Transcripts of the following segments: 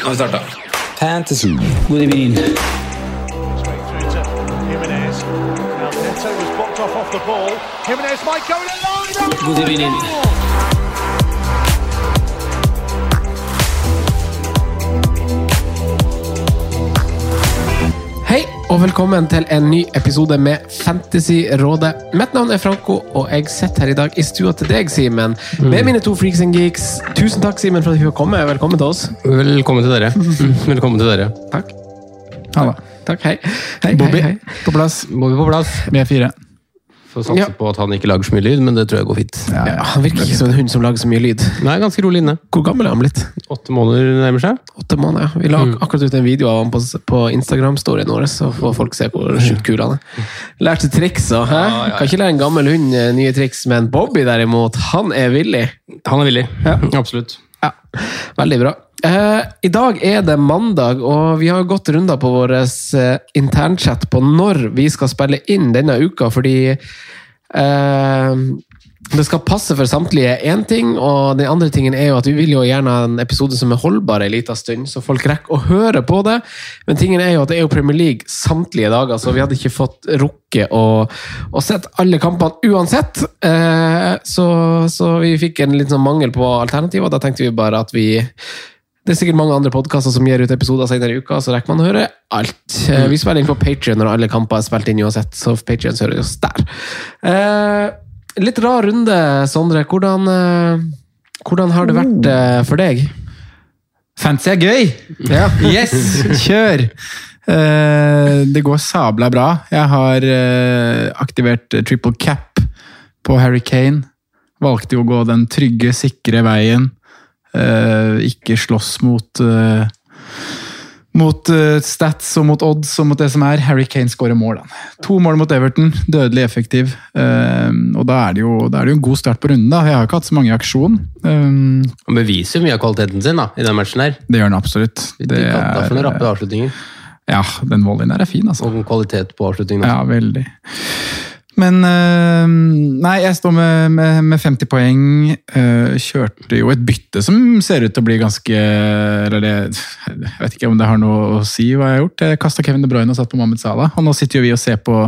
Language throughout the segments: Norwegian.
Nå har vi starta. Fantasy. God evening. through to og velkommen til en ny episode med Fantasyrådet. Mitt navn er Franco, og jeg sitter her i dag i stua til deg, Simen, med mine to freaks and geeks. Tusen takk, Simen, for at du har kommet. Velkommen til oss. Velkommen til dere. Velkommen til dere. Takk. Ha det. Takk, hei. hei Bobby hei, hei. på plass. Bobby på plass? Vi er fire. Får satse Ja. på at han ikke lager så mye lyd, men det tror jeg går fint. Ja, han virker ikke som en hund som lager så mye lyd. Nei, ganske rolig inne. Hvor gammel er han blitt? Åtte måneder nærmer seg. Åtte måneder. ja. Vi la mm. akkurat ut en video av han på, på Instagram-storyen vår, så får folk se hvor sjukt kul han er. Lærte triks og hæ? Ja, ja, ja. Kan ikke lære en gammel hund eh, nye triks, men Bobby derimot, han er villig. Han er villig. Absolutt. Ja, veldig bra. Eh, I dag er det mandag, og vi har gått runder på vår eh, internchat på når vi skal spille inn denne uka, fordi eh, det skal passe for samtlige én ting, og den andre tingen er jo at vi vil jo gjerne ha en episode som er holdbar en liten stund, så folk rekker å høre på det. Men tingen er jo at det er jo Premier League samtlige dager, så vi hadde ikke fått rukket å, sett alle kampene uansett. Eh, så, så vi fikk en litt sånn mangel på alternativer. Da tenkte vi bare at vi det er sikkert mange andre podkaster som gir ut episoder senere i uka, så rekker man å høre alt. Eh, Vi spiller inn på Patrion når alle kamper er spilt inn uansett, så Patrions hører oss der. Eh, litt rar runde, Sondre. Hvordan, eh, hvordan har det vært eh, for deg? Fancy er gøy! Ja. Yes, kjør! Eh, det går sabla bra. Jeg har aktivert triple cap på Harry Kane. Valgte jo å gå den trygge, sikre veien. Ikke slåss mot mot eh, stats og mot odds og mot det som er. Harry Kane skårer mål. Han. To mål mot Everton, dødelig effektiv. Eh, og da er, det jo, da er det jo en god start på runden. da. Jeg har jo ikke hatt så mange i aksjon. Eh, Han beviser jo mye av kvaliteten sin da, i den matchen her. det gjør han absolutt. Litt Det er, for noen rappe avslutninger. Ja, den volleyen der er fin, altså. Og kvalitet på avslutningen. Ja, veldig. Men øh, Nei, jeg står med, med, med 50 poeng. øh, kjørte jo et bytte som ser ut til å bli ganske Eller det, jeg vet ikke om det har noe å si hva jeg har gjort. Jeg kasta Kevin De Bruyne og satt på Mohammed Salah. Og nå sitter jo vi og ser på,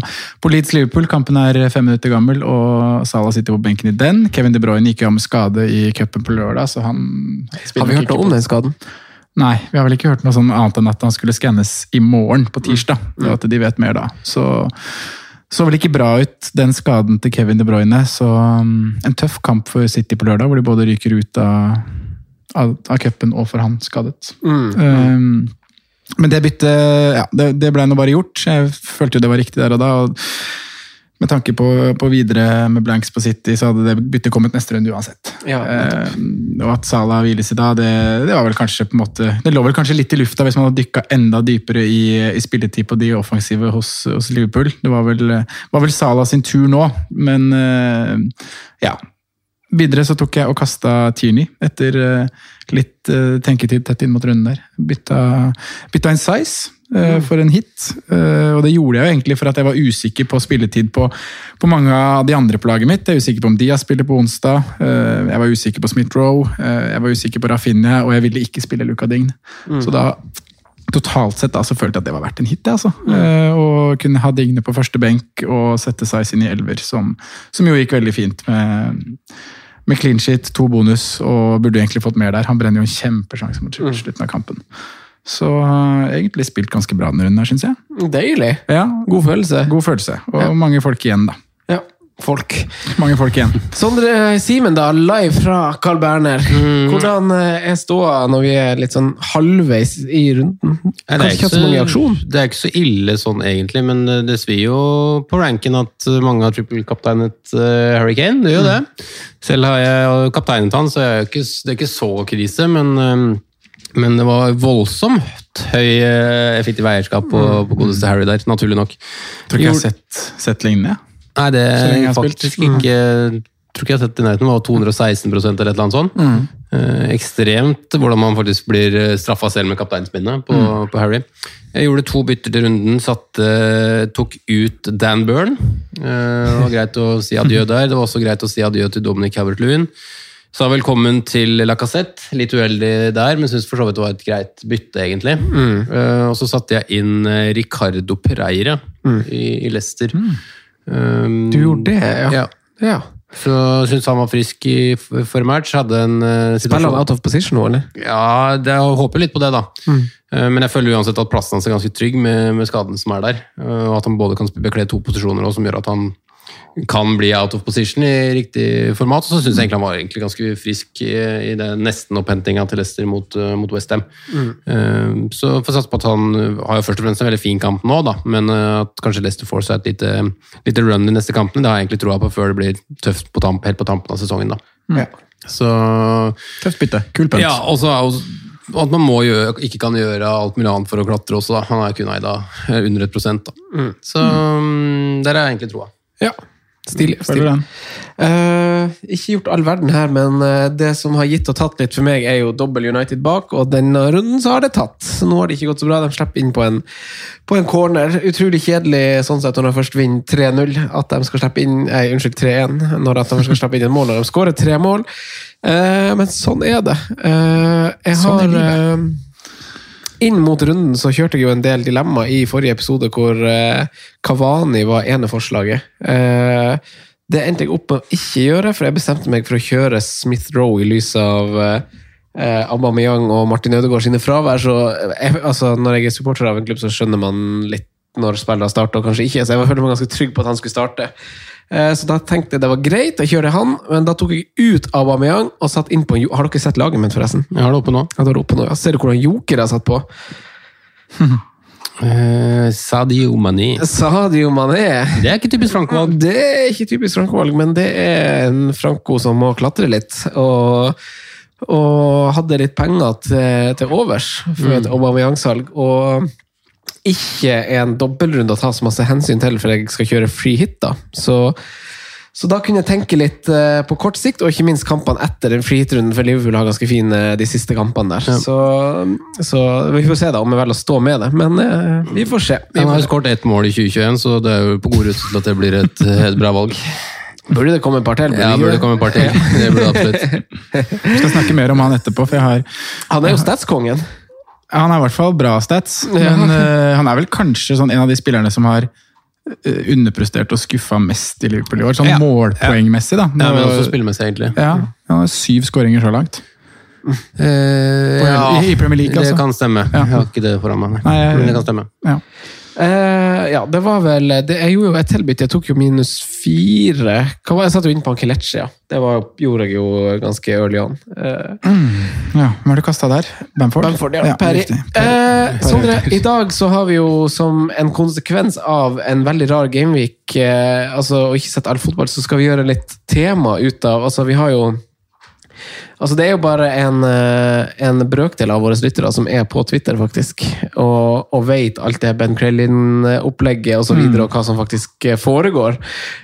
på Leeds Liverpool. Kampen er fem minutter gammel, og Salah sitter på benken i den. Kevin De Bruyne gikk jo av med skade i cupen på lørdag, så han Har vi hørt noe om den skaden? Nei, vi har vel ikke hørt noe sånn annet enn at han skulle skannes i morgen, på tirsdag. Og at de vet mer da. Så så vel ikke bra ut, den skaden til Kevin De Bruyne. Så um, en tøff kamp for City på lørdag, hvor de både ryker ut av, av, av cupen og for han skadet. Um, men det byttet, ja, det, det ble nå bare gjort. Jeg følte jo det var riktig der og da. og med tanke på, på videre med blanks på City, så hadde det byttet kommet neste runde uansett. Ja, eh, og at Salah hviles i dag, det, det var vel kanskje på en måte Det lå vel kanskje litt i lufta hvis man hadde dykka enda dypere i, i spilletid på de offensive hos, hos Liverpool. Det var vel, var vel Salah sin tur nå, men eh, ja. Videre så tok jeg og kasta Tierney etter eh, litt eh, tenketid tett inn mot runden der. Bytta, bytta en size for en hit, eh, og det gjorde jeg jo egentlig for at jeg var usikker på spilletid på, på mange av de andre på laget mitt. Jeg er usikker på om Dia spiller på onsdag, eh, jeg var usikker på Smith-Roe, eh, jeg var usikker på Rafinha, og jeg ville ikke spille Luca Dign. Så da totalt sett da, så følte jeg at det var verdt en hit. det, Altså. Eh, å kunne ha Digne på første benk og sette seg inn i elver, som, som jo gikk veldig fint med, med clean shit, to bonus, og burde egentlig fått mer der. Han brenner jo en kjempesjanse mot slutten av kampen. Så uh, egentlig spilt ganske bra denne runden syns jeg. Deilig. Ja, God følelse. God følelse. Og mange folk igjen, da. Ja. Folk. Mange folk igjen. Sondre Simen, da, live fra Carl Berner. Mm. Hvordan eh, er ståa når vi er litt sånn halvveis i runden? Nei, det, er ikke så mange i aksjon? det er ikke så ille sånn egentlig, men eh, det svir jo på ranken at eh, mange har trippelkapteinet uh, Harry Kane. Det gjør jo det. Selv har jeg kapteinet han, så er ikke, det er ikke så krise, men, eh, men det var voldsomt høy uh, effektiv eierskap på, på godeste Harry der, naturlig nok. Tror ikke jeg har sett, sett lignende. Nei, det er faktisk ikke Tror ikke jeg har sett i nærheten. Det var 216 eller et eller annet sånt. Mm. Eh, ekstremt hvordan man faktisk blir straffa selv med kapteinspinnet på, Mm. på Harry. Jeg gjorde to bytter til runden, satte, tok ut Dan Byrne. Eh, det var greit å si adjø der. Det var også greit å si adjø til Dominic Calvert-Lewin. Sa velkommen til La Cassette. Litt uheldig der, men syns for så vidt det var et greit bytte, egentlig. Eh, og så satte jeg inn eh, Ricardo Pereira i, i Leicester. Um, Du gjorde det, ja. ja. ja. Så syntes han var frisk i forrige match. Hadde en uh, Spiller han out of position nå, eller? Ja, det, jeg håper litt på det, da. Mm. Uh, men jeg føler uansett at plassen hans er ganske trygg med, med skaden som er der. Eh, og at han både kan bekle to posisjoner, og som gjør at han kan bli out of position i riktig format. Og så syns jeg egentlig han var egentlig ganske frisk i, i det nesten opphentinga til Leicester mot, uh, mot Westham. Uh, så får satse på at han har jo først og fremst en veldig fin kamp nå, da, men uh, at kanskje Leicester får seg et lite, lite run de neste kampene, det har jeg egentlig troa på før det blir tøft på tamp, helt på tampen av sesongen. da. Ja. Så Tøft bytte. Kul punt. ja, og så at man må gjøre, ikke kan gjøre alt mulig annet for å klatre også. Da. Han er kun eid av eh, under et prosent. Da. Så mm, der er jeg egentlig troa. Ja. Stilig. Føler den. Uh, ikke gjort all verden her, men eh, det som har gitt og tatt litt for meg, er jo dobbel United bak, og denne runden så har det tatt. Nå har det ikke gått så bra. De slipper inn på en, på en corner. Utrolig kjedelig sånn sett når de først vinner 3-0, at de skal slippe inn Nei, unnskyld, 3-1. Når de skal slippe inn et mål når de skårer tre mål. Uh, men sånn er det. Uh, jeg Sånn har inn mot runden så kjørte jeg jo en del dilemma i forrige episode hvor eh, Kavani var ene forslaget. det endte jeg opp med å ikke gjøre, for jeg bestemte meg for å kjøre Smith Roe i lys av eh, eh, Aubameyang og Martin Ødegaard sine fravær. Så jeg, altså, når jeg er supporter av en klubb, så skjønner man litt når spillet har starta, og kanskje ikke, så jeg følte meg ganske trygg på at han skulle starte. Eh, Så da tenkte jeg det var greit å kjøre han, men da tok jeg ut Aubameyang og satt inn på en Har dere sett laget mitt, forresten? Jeg har det oppe nå. Ja, det oppe nå. Ja, ser du hvordan joker jeg har satt på? Uh, Sadio Mané. Sadio Mané. Det er ikke typisk Franco-valg. Det er ikke typisk Franco-valg, men det er en Franco som må klatre litt. Og, og hadde litt penger til, til overs for et Aubameyang-salg. Og ikke en dobbeltrunde å ta så masse hensyn til, for jeg skal kjøre free hit. da. Så, så da kunne jeg tenke litt eh, på kort sikt, og ikke minst kampene etter den free hit-runden, for Liverpool har ganske fine de siste kampene der. Så, så vi får se da om jeg velger å stå med det, men eh, vi får se. Vi Han har skåret ett mål i 2021, så det er jo på god rute til at det blir et, et bra valg. Burde det komme et par til? Ja, burde det komme et par til. Det burde absolutt. Vi skal snakke mer om han etterpå, for jeg har Han er jo statskongen. Han er i hvert fall bra stats, Ja. men eh, han er vel kanskje sånn en av de spillerne som har uh, underprestert og skuffa mest i Liverpool i år. Sånn Ja. målpoengmessig, da. Ja, men også spillemessig, egentlig. ja, han har syv skåringer så langt. Uh, ja, i- i Premier League, altså. Det kan stemme. Jeg har ikke det foran meg. Nei, men det kan stemme. Ja. Eh, ja, det var vel det, Jeg gjorde jo et tilbytte. Jeg tok jo minus fire. Hva var? Jeg satt jo inn på han Kelechi, ja. Det var, gjorde jeg jo ganske early on. Eh, Ja, Hvem har du kasta der? Bamford? Bamford, ja. Perry. riktig. Eh, Sondre, i dag så har vi jo som en konsekvens av en veldig rar gameweek, altså å ikke sette all fotball, så skal vi gjøre litt tema ut av Altså, vi har jo Altså, det er jo bare en, eh, en brøkdel av våre lyttere som er på Twitter, faktisk, og, og vet alt det Ben Krellin-opplegget og så videre, og hva som faktisk eh, foregår.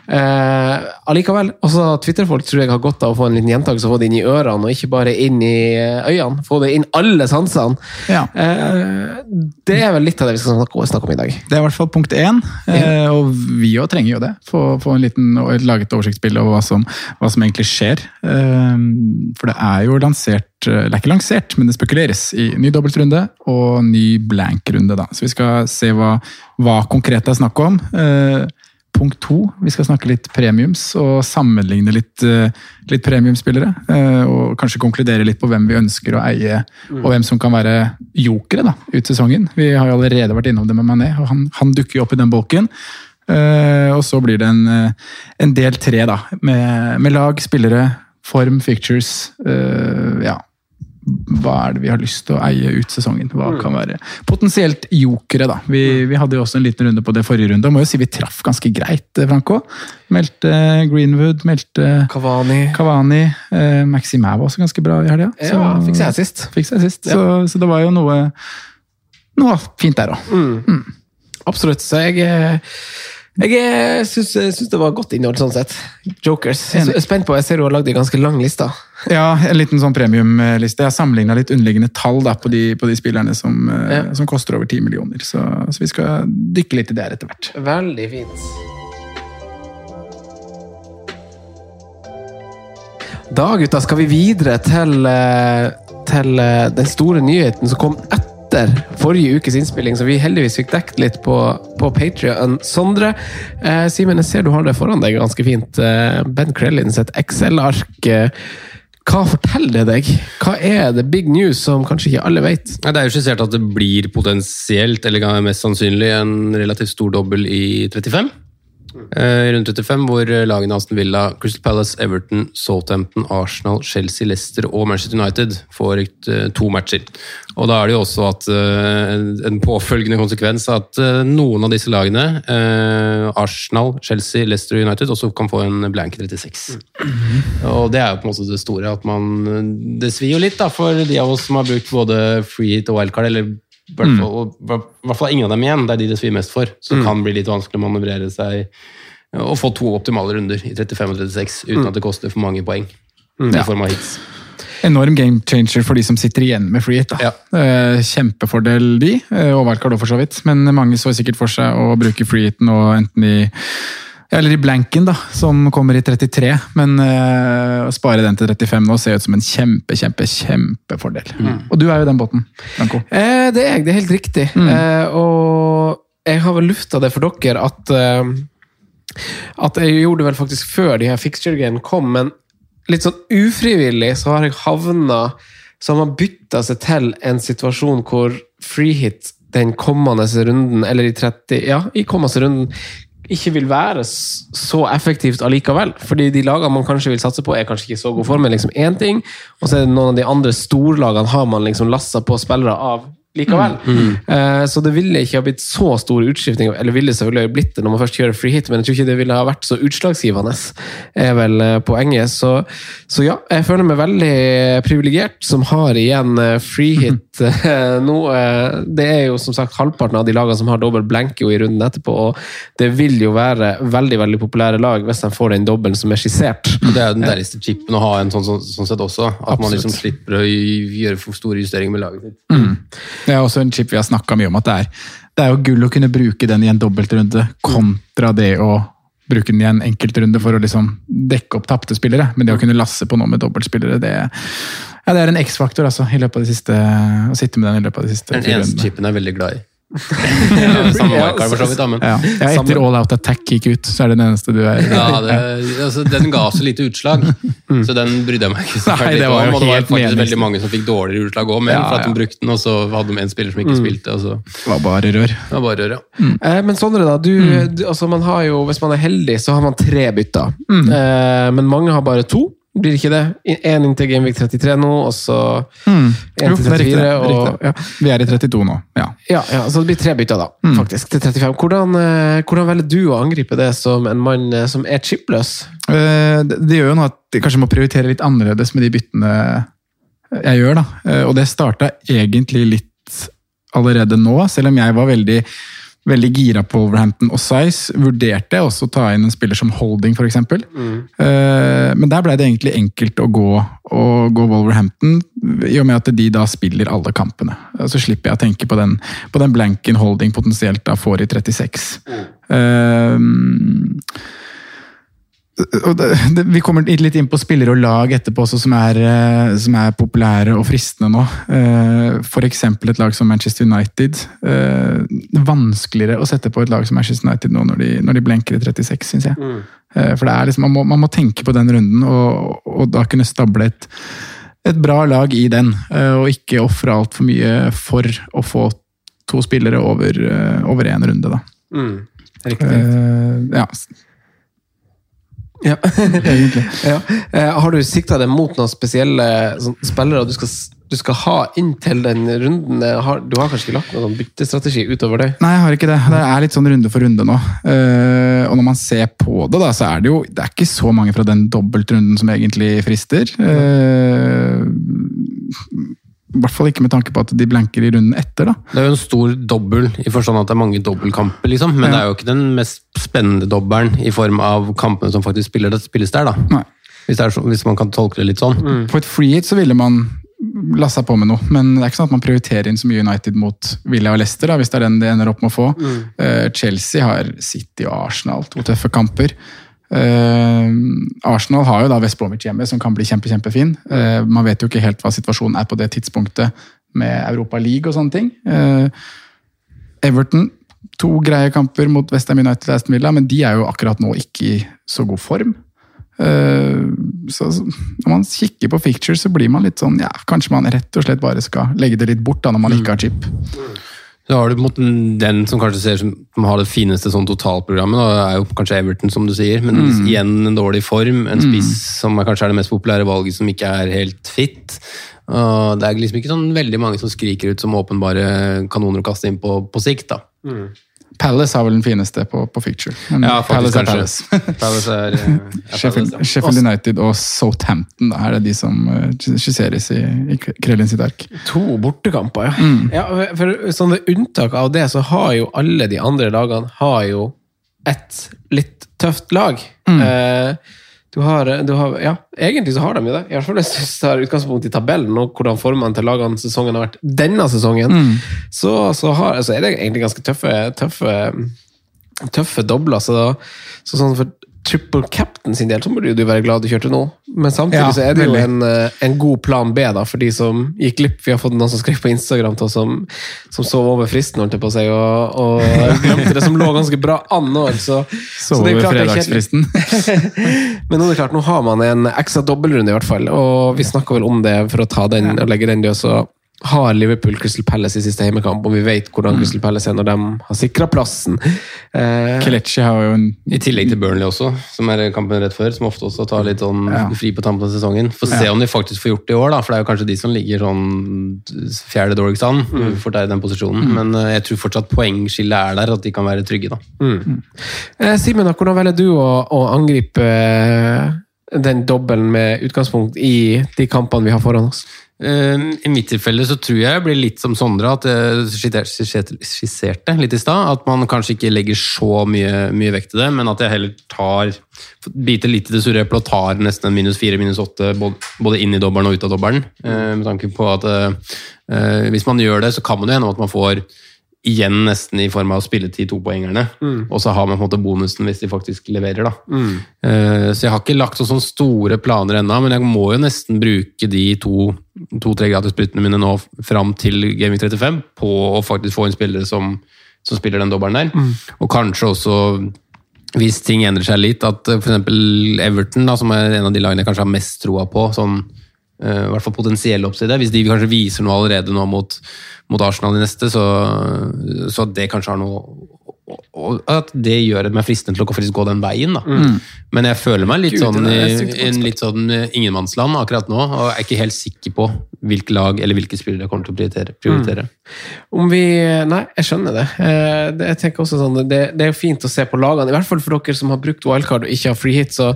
Eh, allikevel, også Twitter-folk tror jeg har godt av å få en liten gjentakelse og få det inn i ørene, og ikke bare inn i eh, øynene. Få det inn alle sansene. Ja. Eh, det er vel litt av det vi skal snakke, snakke om i dag. Det er i hvert fall punkt én, eh, og vi òg trenger jo det. Få, få en liten, lage et oversiktsbilde over hva som, hva som egentlig skjer. For det er jo lansert eh, Det er ikke lansert, men det spekuleres i ny dobbeltrunde og ny blank-runde. Så vi skal se hva, hva konkret det er snakk om. Eh, punkt to. Vi skal snakke litt premiums og sammenligne litt, eh, litt premiumspillere. eh, Og kanskje konkludere litt på hvem vi ønsker å eie, og hvem som kan være jokere da, ut sesongen. Vi har jo allerede vært innom det med Mané, og han, han dukker jo opp i den bolken. Uh, og så blir det en, en del tre, da, med, med lag, spillere, form, fictures. uh, ja. Hva er det vi har lyst til å eie ut sesongen? Hva kan være potensielt jokere, da. Vi, vi hadde jo også en liten runde på det forrige runde, og må jo si vi traff ganske greit, eh, Franco. Meldte Greenwood, meldte Kavani. Kavani. Eh, Maximæ var også ganske bra i helga. Ja, fikk seg sist. Fikk seg sist. Så, så det var jo noe, noe fint der òg. Absolutt. Så jeg eh, jeg eh, syns, syns det var godt innhold, sånn sett. Jokers. Jeg er spent på, jeg ser du har lagd en ganske lang liste. Ja, en liten sånn premiumliste. Jeg har sammenligna litt underliggende tall da, på, de, på de spillerne som, eh, Ja. som koster over 10 millioner. Så, så vi skal dykke litt i det etter hvert. Veldig fint. Da, gutta, skal vi videre til, eh, til eh, den store nyheten som kom etter forrige ukes innspilling, som vi heldigvis fikk dekt litt på, på Patrion. Sondre, eh, Simen, jeg ser du har det foran deg ganske fint. Eh, ben Krellin sitt Excel-ark. Eh, hva forteller det deg? Hva er det big news som kanskje ikke alle vet? Det er jo skissert at det blir potensielt, eller mest sannsynlig, en relativt stor dobbel i 35. Eh, rundt 35, hvor lagene Aston Villa, Crystal Palace, Everton, Southampton, Arsenal, Chelsea, Leicester og Manchester United får eh, to matcher. Og Da er det jo også at eh, en påfølgende konsekvens at eh, noen av disse lagene, eh, Arsenal, Chelsea, Leicester og United, også kan få en blank i 36. Og det er jo på en måte det store, at man Det svir jo litt da, for de av oss som har brukt både free hit og wildcard, eller i hvert fall, i hvert fall ingen av dem igjen. Det er de det svir mest for. Så det kan bli litt vanskelig å manøvrere seg og få to optimale runder i 35 og 36 uten at det koster for mange poeng. I form av hits. Enorm game changer for de som sitter igjen med free hit. da. Ja. Kjempefordel de, eh, og wildcard også for så vidt. Men mange så sikkert for seg å bruke free hiten og enten i eller i blanken, da, som kommer i 33. Men eh, å spare den til 35 nå ser ut som en kjempe, kjempe, kjempefordel. Og du er jo den båten, Franco. Eh, det er jeg, det er helt riktig. Eh, og jeg har vel lufta det for dere at eh, At jeg gjorde det vel faktisk før de her fixture-greiene kom, men litt sånn ufrivillig så har jeg havna Så har man bytta seg til en situasjon hvor freehit den kommende runden, eller i 30 Ja, i kommende runden ikke vil være så effektivt allikevel. Fordi de lagene man kanskje vil satse på, er kanskje ikke så god form. Men liksom ting, og så er det noen av de andre storlagene har man liksom lassa på spillere av likevel. Eh, så det ville ikke ha blitt så stor utskifting, eller ville selvfølgelig blitt det når man først kjører free hit, men jeg tror ikke det ville ha vært så utslagsgivende, er vel eh, poenget. Så, så ja, jeg føler meg veldig privilegert som har igjen eh, free hit mm. nå. Det er jo som sagt halvparten av de lagene som har dobbel blank jo i runden etterpå, og det vil jo være veldig veldig populære lag hvis de får den dobbelen som er skissert. Det er jo den deiligste chipen å ha en sånn, sånn, sånn sett også. At man liksom slipper å gjøre for store justeringer med laget sitt. Det er også en chip vi har snakka mye om at det er. Det er jo gull å kunne bruke den i en dobbeltrunde, kontra det å bruke den i en enkeltrunde for å liksom dekke opp tapte spillere. Men det å kunne lasse på noe med dobbeltspillere, det, ja, det er en X-faktor altså, i løpet av de siste, å sitte med den i løpet av de siste Den eneste chipen jeg er veldig glad i. ja, samme wildcard for så vidt, men Ja, ja, etter All Out Attack gikk ut, så er det den eneste du er ja, det, altså, Den ga så lite utslag, så den brydde jeg meg ikke så Nei, det var jo om. Og det var faktisk meningsløst. veldig mange som fikk dårligere utslag òg, Ja, for at de brukte den, og så hadde de en spiller som ikke spilte. Og så. Det var bare rør. Det var bare rør, ja. Eh, men Sondre, da. Du, du, altså man har jo, hvis man er heldig, så har man tre bytter. Eh, men mange har bare to. Blir ikke det? Én inntil Gameweek 33 nå, og så Jo, til 34. Jo, riktig. 34. Og, ja. Vi er i 32 nå, ja. Ja, ja, så det blir tre bytter, da, faktisk, til 35. Hvordan, eh, hvordan velger du å angripe det som en mann eh, som er chipløs? Eh, Det, gjør jo noe at jeg kanskje må prioritere litt annerledes med de byttene jeg gjør. da. Og det starta egentlig litt allerede nå, selv om jeg var veldig, veldig gira på Wolverhampton og Size. Vurderte også å ta inn en spiller som Holding, f.eks. Eh, Men der ble det egentlig enkelt å gå, å gå Wolverhampton, i og med at de da spiller alle kampene. Så slipper jeg å tenke på den, på den blanken Holding potensielt da får i 36. Mm. og det, det, Vi kommer litt inn på spillere og lag etterpå også, som er, eh, som er populære og fristende nå. Eh, F.eks. et lag som Manchester United. Eh, Vanskeligere å sette på et lag som Manchester United nå når de, når de blenker i 36, syns jeg. Mm. For det er liksom, man må, man må tenke på den runden, og, og da kunne stable et, et bra lag i den. Og ikke ofre altfor mye for å få to spillere over, over én runde, da. Mm. Riktig. Uh, ja. Ja. ja. Uh, har du sikta deg mot noen spesielle sånn, spillere du skal, du skal, ha inntil den runden? Har, du har kanskje ikke lagt noen byttestrategi utover det? Nei, jeg har ikke det. Det er litt sånn runde for runde nå. Uh, og når man ser på det, da, så er det jo det er ikke så mange fra den dobbeltrunden som egentlig frister. I hvert fall ikke med tanke på at de blanker i runden etter. da. Det er jo en stor dobbel, i forstand at det er mange dobbeltkamper, liksom. Men ja. det er jo ikke den mest spennende dobbelen i form av kampene som faktisk spiller, det spilles der, da. Hvis, så, hvis, man kan tolke det litt sånn. Mm. På et free hit så ville man la seg på med noe, men det er ikke sånn at man prioriterer inn så mye United mot Villa og Leicester, da, hvis det er den de ender opp med å få. Mm. Uh, Chelsea har City og Arsenal, to tøffe kamper. Uh, Arsenal har jo da West Bromwich hjemme, som kan bli kjempe, kjempefin. Uh, man vet jo ikke helt hva situasjonen er på det tidspunktet med Europa League og sånne ting. Uh, Everton, to greie kamper mot Westham United og Aston Villa, men de er jo akkurat nå ikke i så god form. så Når man kikker på ficture, så blir man litt sånn ja, Kanskje man rett og slett bare skal legge det litt bort da når man ikke har chip. Så har du den som kanskje ser som, har det fineste sånn totalprogrammet, og er jo kanskje Everton, som du sier. Men mm. igjen en dårlig form. En spiss mm. som er kanskje er det mest populære valget, som ikke er helt fit. Og det er liksom ikke sånn veldig mange som skriker ut som åpenbare kanoner å kaste inn på, på sikt. da. Mm. Palace har vel den fineste på, på ficture. Men ja, faktisk, Palace er Palace. Palace er, er Sheffield, Palace, Sheffield, United og Southampton da, er det de som uh, skisseres i, i Krellin sitt ark. To bortekamper, ja. Mm. ja for, sånn Ved unntak av det, så har jo alle de andre lagene har jo et litt tøft lag. Mm. Uh, du har, du har, ja, egentlig så har de jo det. I hvert fall hvis du tar utgangspunkt i tabellen og hvordan formene til lagene sesongen har vært denne sesongen, mm. så, så, har, så, er det egentlig ganske tøffe, tøffe, tøffe dobler. Så, så sånn for triple captain sin del så må du være glad du kjørte nå. Men samtidig ja, så er det jo en, eh, en, god plan B da, for de som gikk glipp. Vi har fått noen som skrev på Instagram til oss som, som sov over fristen holdt på seg, og, og glemte det som lå ganske bra an Altså. Så, sov over fredagsfristen. Men nå er det klart, nå har man en ekstra dobbeltrunde, i hvert fall. Og vi snakka vel om det for å ta den og legge den død. så har Liverpool Crystal Palace i siste hjemmekamp, og vi vet hvordan mm. Crystal Palace er når de har sikra plassen. Eh, Kelechi har jo en I tillegg til Burnley også, som er kampen rett før, som ofte også tar litt sånn ja. fri på tampen av sesongen. Få se ja. om de faktisk får gjort det i år, da, for det er jo kanskje de som ligger sånn fjerde dårligst an mm. i den posisjonen. Mm. Men uh, jeg tror fortsatt poengskillet er der, at de kan være trygge, da. Mm. Eh, Simen, hvordan velger du å, å angripe eh, den dobbelen med utgangspunkt i de kampene vi har foran oss? Eh, I mitt tilfelle så tror jeg jeg blir litt som Sondre, at skisserte litt i stad. At man kanskje ikke legger så mye, mye vekt i det, men at jeg heller tar biter litt i det sure eplet og tar nesten en minus fire, minus åtte både inn i dobbelen og ut av dobbelen. Eh, med tanke på at eh, hvis man gjør det, så kan man jo hende at man får igjen nesten i form av å spille til topoengerne. Mm. Og så har man på en måte bonusen hvis de faktisk leverer. da. Mm. Uh, så jeg har ikke lagt sånne store planer ennå, men jeg må jo nesten bruke de to-tre to, gratisbyttene mine nå fram til Gaming 35 på å faktisk få inn spillere som, som spiller den dobbelen der. Mm. Og kanskje også hvis ting endrer seg litt, at f.eks. Everton, da, som er en av de lagene jeg kanskje har mest troa på, sånn i hvert fall potensiell oppside. Hvis de kanskje viser noe allerede nå mot, mot Arsenal i neste, så, så det kanskje har noe og at det gjør meg fristende til å faktisk gå den veien. da. Mm. Men jeg føler meg litt Gud, sånn i en litt sånn eh, ingenmannsland akkurat nå, og er ikke helt sikker på hvilke lag eller hvilke spillere jeg kommer til å prioritere. prioritere. Mm. Om vi Nei, jeg skjønner det. Eh, jeg tenker også sånn, det, det er jo fint å se på lagene, i hvert fall for dere som har brukt wildcard og ikke har free hit, så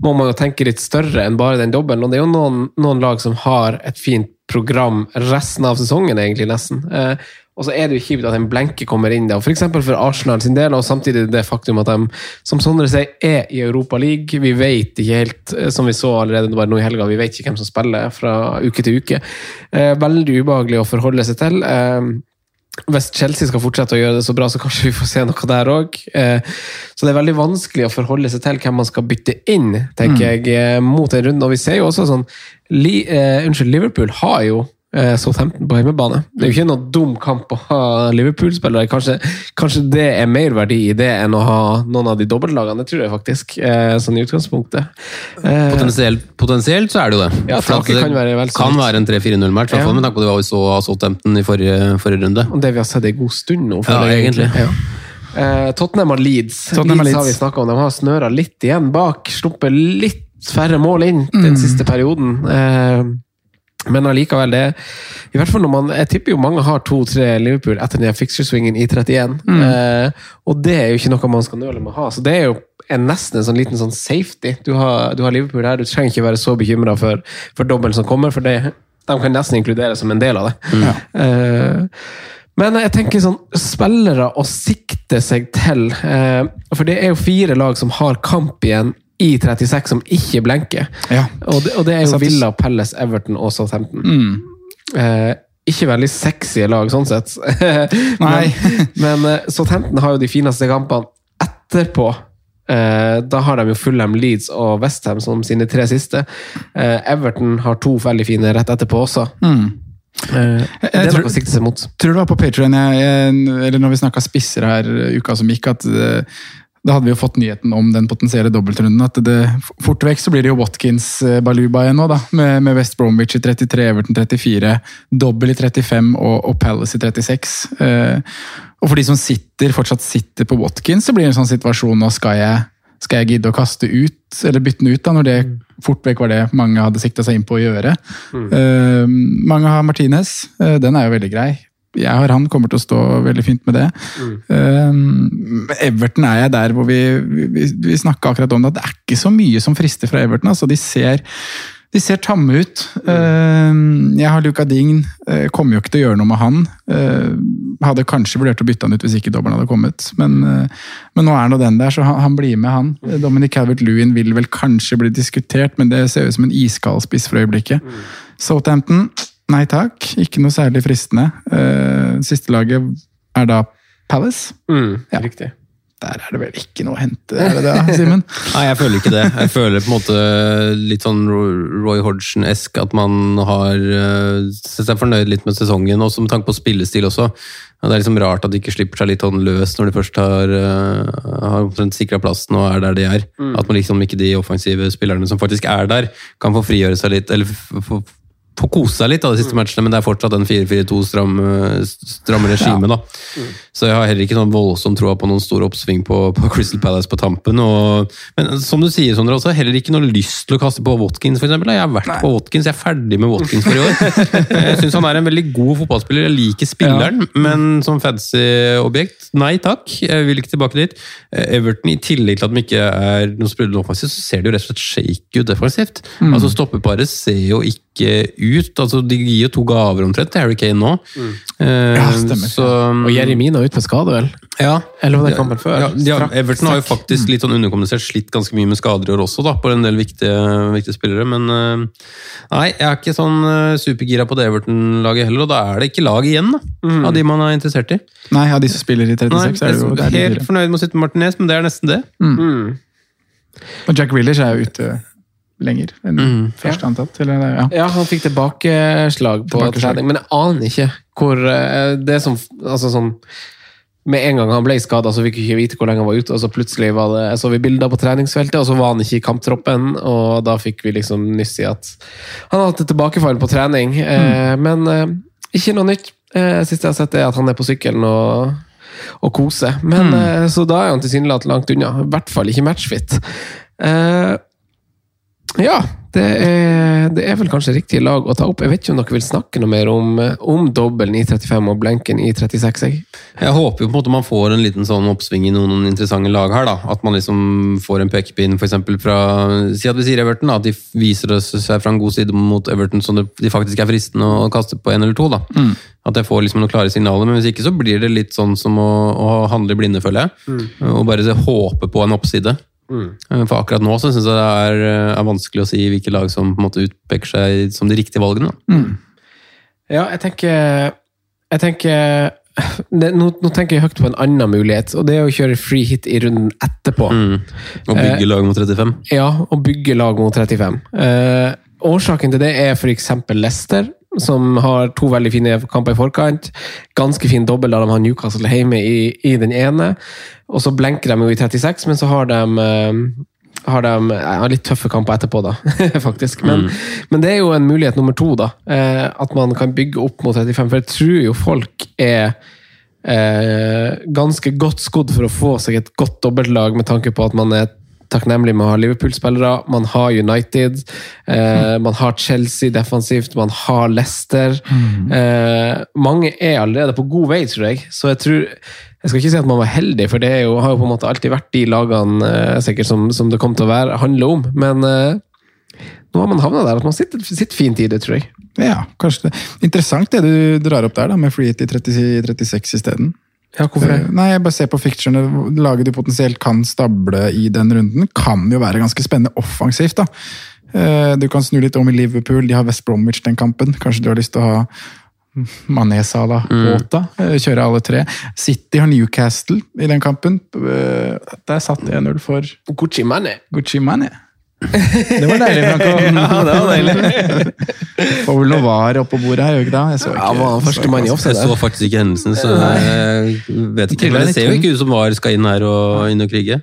må man jo tenke litt større enn bare den dobbelen. Og det er jo noen, noen lag som har et fint program resten av sesongen, egentlig, nesten. Eh, og så er det jo kjipt at en blenke kommer inn der. F.eks. For, for Arsenal sin del, og samtidig det faktum at de, som Sondre sier, er i Europa League. Vi vet ikke helt, eh, som vi så allerede bare nå i helga, vi vet ikke hvem som spiller fra uke til uke. Eh, veldig ubehagelig å forholde seg til. hvis Chelsea skal fortsette å gjøre det så bra, så kanskje vi får se noe der òg. Så det er veldig vanskelig å forholde seg til hvem man skal bytte inn, tenker jeg, eh, mot en runde. Og vi ser jo også sånn eh, Unnskyld, Liverpool har jo eh, Southampton på hjemmebane. Det er jo ikke noe dum kamp å ha Liverpool-spillere. Kanskje, kanskje det er mer verdi i det enn å ha noen av de dobbeltlagene. Det tror jeg faktisk, eh, sånn i utgangspunktet. Eh, Potensielt, potensielt så er det jo det. Ja, For at det kan være vel kan være en 3-4-0-match, i hvert Ja. med tanke på det vi så av Southampton i forrige, forrige runde. Og det vi har sett en god stund nå. Ja, egentlig. Ja. Eh, Tottenham og Leeds. Tottenham har Leeds har vi snakka om. De har snøra litt igjen bak. Sluppet litt færre mål inn den siste perioden. Men allikevel, det I hvert fall når man Jeg tipper jo mange har to-tre Liverpool etter den fixture-swingen i 31. Eh, og det er jo ikke noe man skal nøle med å ha. Så det er jo en nesten en sånn liten sånn safety. Du har, du har Liverpool her, du trenger ikke være så bekymra for, for dobbelen som kommer, for det, de kan nesten inkluderes som en del av det. Eh, men jeg tenker sånn spillere å sikte seg til eh, For det er jo fire lag som har kamp igjen i 36 som ikke blenker. Ja. Og det, og det er jo Villa, Pelles, Everton og Southampton. Mm. Eh, ikke veldig sexy lag, sånn sett. Nei. men men eh, Southampton har jo de fineste kampene etterpå. Eh, da har de jo Fulham, Leeds og Westham som sine tre siste. Eh, Everton har to veldig fine rett etterpå også. Mm. Eh, det er noe å sikte seg mot. tror det var på Patreon, eller når vi snakka spisser her uka som gikk, at eh, da hadde vi jo fått nyheten om den potensielle dobbeltrunden. At det, fort vekk så blir det jo Watkins eh, igjen nå, da. Med, med West Bromwich i 33, Everton 34, dobbel i 35 og, og Palace i 36. Eh, og for de som sitter, fortsatt sitter på Watkins, så blir det en sånn situasjon nå skal jeg, skal jeg gidde å kaste ut, eller bytte den ut, da, når det fort vekk var det mange hadde sikta seg inn på å gjøre. Eh, mange har Martinez, eh, den er jo veldig grei. Jeg har han, kommer til å stå veldig fint med det. Um, Everton er jeg der hvor vi, vi, vi snakka akkurat om det, at det er ikke så mye som frister fra Everton. altså De ser, de ser tamme ut. Um, jeg har Luka Dign, uh, kommer jo ikke til å gjøre noe med han. Uh, hadde kanskje vurdert å bytte han ut hvis ikke dobbelen hadde kommet, men, uh, men nå er nå den der, så han, han blir med, han. Dominic Calvert-Lewin vil vel kanskje bli diskutert, men det ser ut som en iskald spiss for øyeblikket. Southampton, nei takk. Ikke noe særlig fristende. Uh, siste laget er da Palace. Ja. Riktig. Der er det vel ikke noe å hente, er det det, Simen? Nei, jeg føler ikke det. Jeg føler på en måte litt sånn Roy Hodgson-esk, at man har uh, sett seg fornøyd litt med sesongen, også med tanke på spillestil også. Det er liksom rart at de ikke slipper seg litt sånn løs når de først har, uh, har sikra plassen og er der de er. At man liksom ikke de offensive spillerne som faktisk er der, kan få frigjøre seg litt, eller få få kose seg litt av de siste matchene, men det er fortsatt en 4-4-2 stram, eh, stramme regime. da. Så jeg har heller ikke noen voldsom tro på noen stor oppsving på, på Crystal Palace på tampen. Og, men som du sier, Sondre, også, heller ikke noe lyst til å kaste på Watkins, eksempel. Jeg har vært på Watkins, jeg er ferdig med Watkins for i år. Jeg syns han er en veldig god fotballspiller, jeg liker spilleren, men som fancy objekt, nei takk. Jeg vil ikke tilbake dit. Everton, i tillegg til at de ikke er noen sprudlende offensivt, så ser det jo rett og slett shake ut defensivt. Altså Stoppeparet ser jo ikke ut. altså De gir jo to gaver omtrent til Harry Kane nå. Eh, Ja, stemmer. Så, Og Jeremina ut med skade, vel? ja. Eller var det kampen før? Ja, ja, Strakk- Everton har jo faktisk litt sånn underkommunisert, slitt ganske mye med skader i år også, da, på en del viktige, viktige spillere. Men eh, nei, jeg er ikke sånn eh, supergira på det Everton-laget heller, og da er det ikke lag igjen da, av de man er interessert i. Nei, av de som spiller i 36, Nei, er det jo det er helt fornøyd med å sitte med Martinez, men det er nesten det. Og Jack Willish er jo ute lenger enn først antatt. Eller, ja. Ja, han fikk tilbakeslag på Tilbakeslag. trening, men jeg aner ikke hvor eh, Det som Altså sånn Med en gang han ble skada, så fikk vi ikke vite hvor lenge han var ute, og så plutselig var det, så vi bilder på treningsfeltet, og så var han ikke i kamptroppen, og da fikk vi liksom nyss i at han hadde tilbakefall på trening. Eh, men eh, ikke noe nytt. Eh, siste jeg har sett, er at han er på sykkelen og, og koser. Men, eh, så da er han tilsynelatende langt unna. I hvert fall ikke matchfit. Eh, ja, det er, det er vel kanskje riktig lag å ta opp. Jeg vet ikke om dere vil snakke noe mer om, om dobbelen i 35 og blenken i 36. Jeg. Jeg håper jo på en måte man får en liten sånn oppsving i noen interessante lag her. da. At man liksom får en pekepinn eksempel fra Si at vi sier Everton, da, at de viser seg fra en god side mot Everton som de faktisk er fristende å kaste på en eller to. da. At jeg får liksom noen klare signaler. Men hvis ikke så blir det litt sånn som å, å handle i blinde, føler jeg. Og bare håpe på en oppside. Eh, For akkurat nå så syns jeg det er, eh, er vanskelig å si hvilke lag som på en måte utpeker seg som de riktige valgene. Mm. Ja, jeg tenker Jeg tenker det, nå, nå tenker jeg høyt på en annen mulighet, og det er å kjøre free hit i runden etterpå. Og bygge lag mot 35. Ja, og bygge lag mot 35. Eh, årsaken til det er f.eks. Leicester, som har to veldig fine kamper i forkant. Ganske fin dobbel da de har Newcastle hjemme i, i den ene. Og så blenker de jo i 36, men så har de eh, har de ja, litt tøffe kamper etterpå, da, faktisk. Men, men det er jo en mulighet nummer to, da. Eh, at man kan bygge opp mot 35. For jeg tror jo folk er eh, ganske godt skodd for å få seg et godt dobbeltlag, med tanke på at man er takknemlig med å ha Liverpool-spillere. Man har United, eh, man har Chelsea defensivt, man har Leicester. Eh, mange er allerede på god vei, tror jeg. Så jeg tror jeg skal ikke si at man var heldig, for det jo, har jo på en måte alltid vært de lagene eh, sikkert som, som det kom til å være, handle om. Men eh, nå har man havna der at man sitter, sitter fint i det, tror jeg. Ja, kanskje det. Interessant det du drar opp der, da, med free hit i 30, 36 isteden. Ja, hvorfor det? Eh, Nei, jeg bare ser på ficturene. Laget du potensielt kan stable i den runden, kan jo være ganske spennende offensivt. da. Eh, Du kan snu litt om i Liverpool, de har West Bromwich den kampen. Kanskje du har lyst til å ha Mané, Salah, Håta. eh, Kjøre alle tre. City har Newcastle i den kampen. Der satt 1-0 for Gucci Mane. Gucci Mane. Det var deilig, Franco. Ja, det var deilig. Får vel noe var oppå bordet her, gjør ikke det? Jeg så ikke, Ja, var han første mann i Jeg så faktisk ikke hendelsen, så jeg vet ikke. Men det ser jo ikke ut som VAR skal inn her og inn og krige.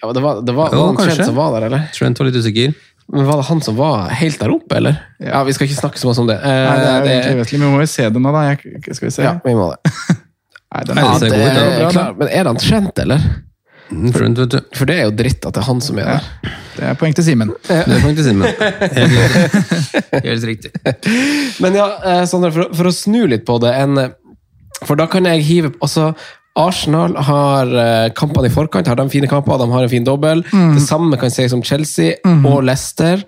Ja, det var, det var, Jo, var. Trent som var der, eller? Trent var litt usikker. Men Var det han som var helt der oppe, eller? Ja, Vi skal ikke snakke så mye om det. Eh, Nei, det er jo det- egentlig men vi må jo se det nå, da. Jeg, skal vi se? Ja, vi må det. Nei, den Ja, det ser god ut, er det. bra. Men er det han Trent, eller? Vet du. For det er jo dritt at det er han som er der. Det er poeng til Simen. Det er poeng til Simen. Helt, riktig. Men ja, eh, Sondre, for, for å snu litt på det en, For da kan jeg hive altså, Arsenal har eh, kampene i forkant, har de fine kamper, de har en fin dobbel. Det samme kan sies om Chelsea og Leicester.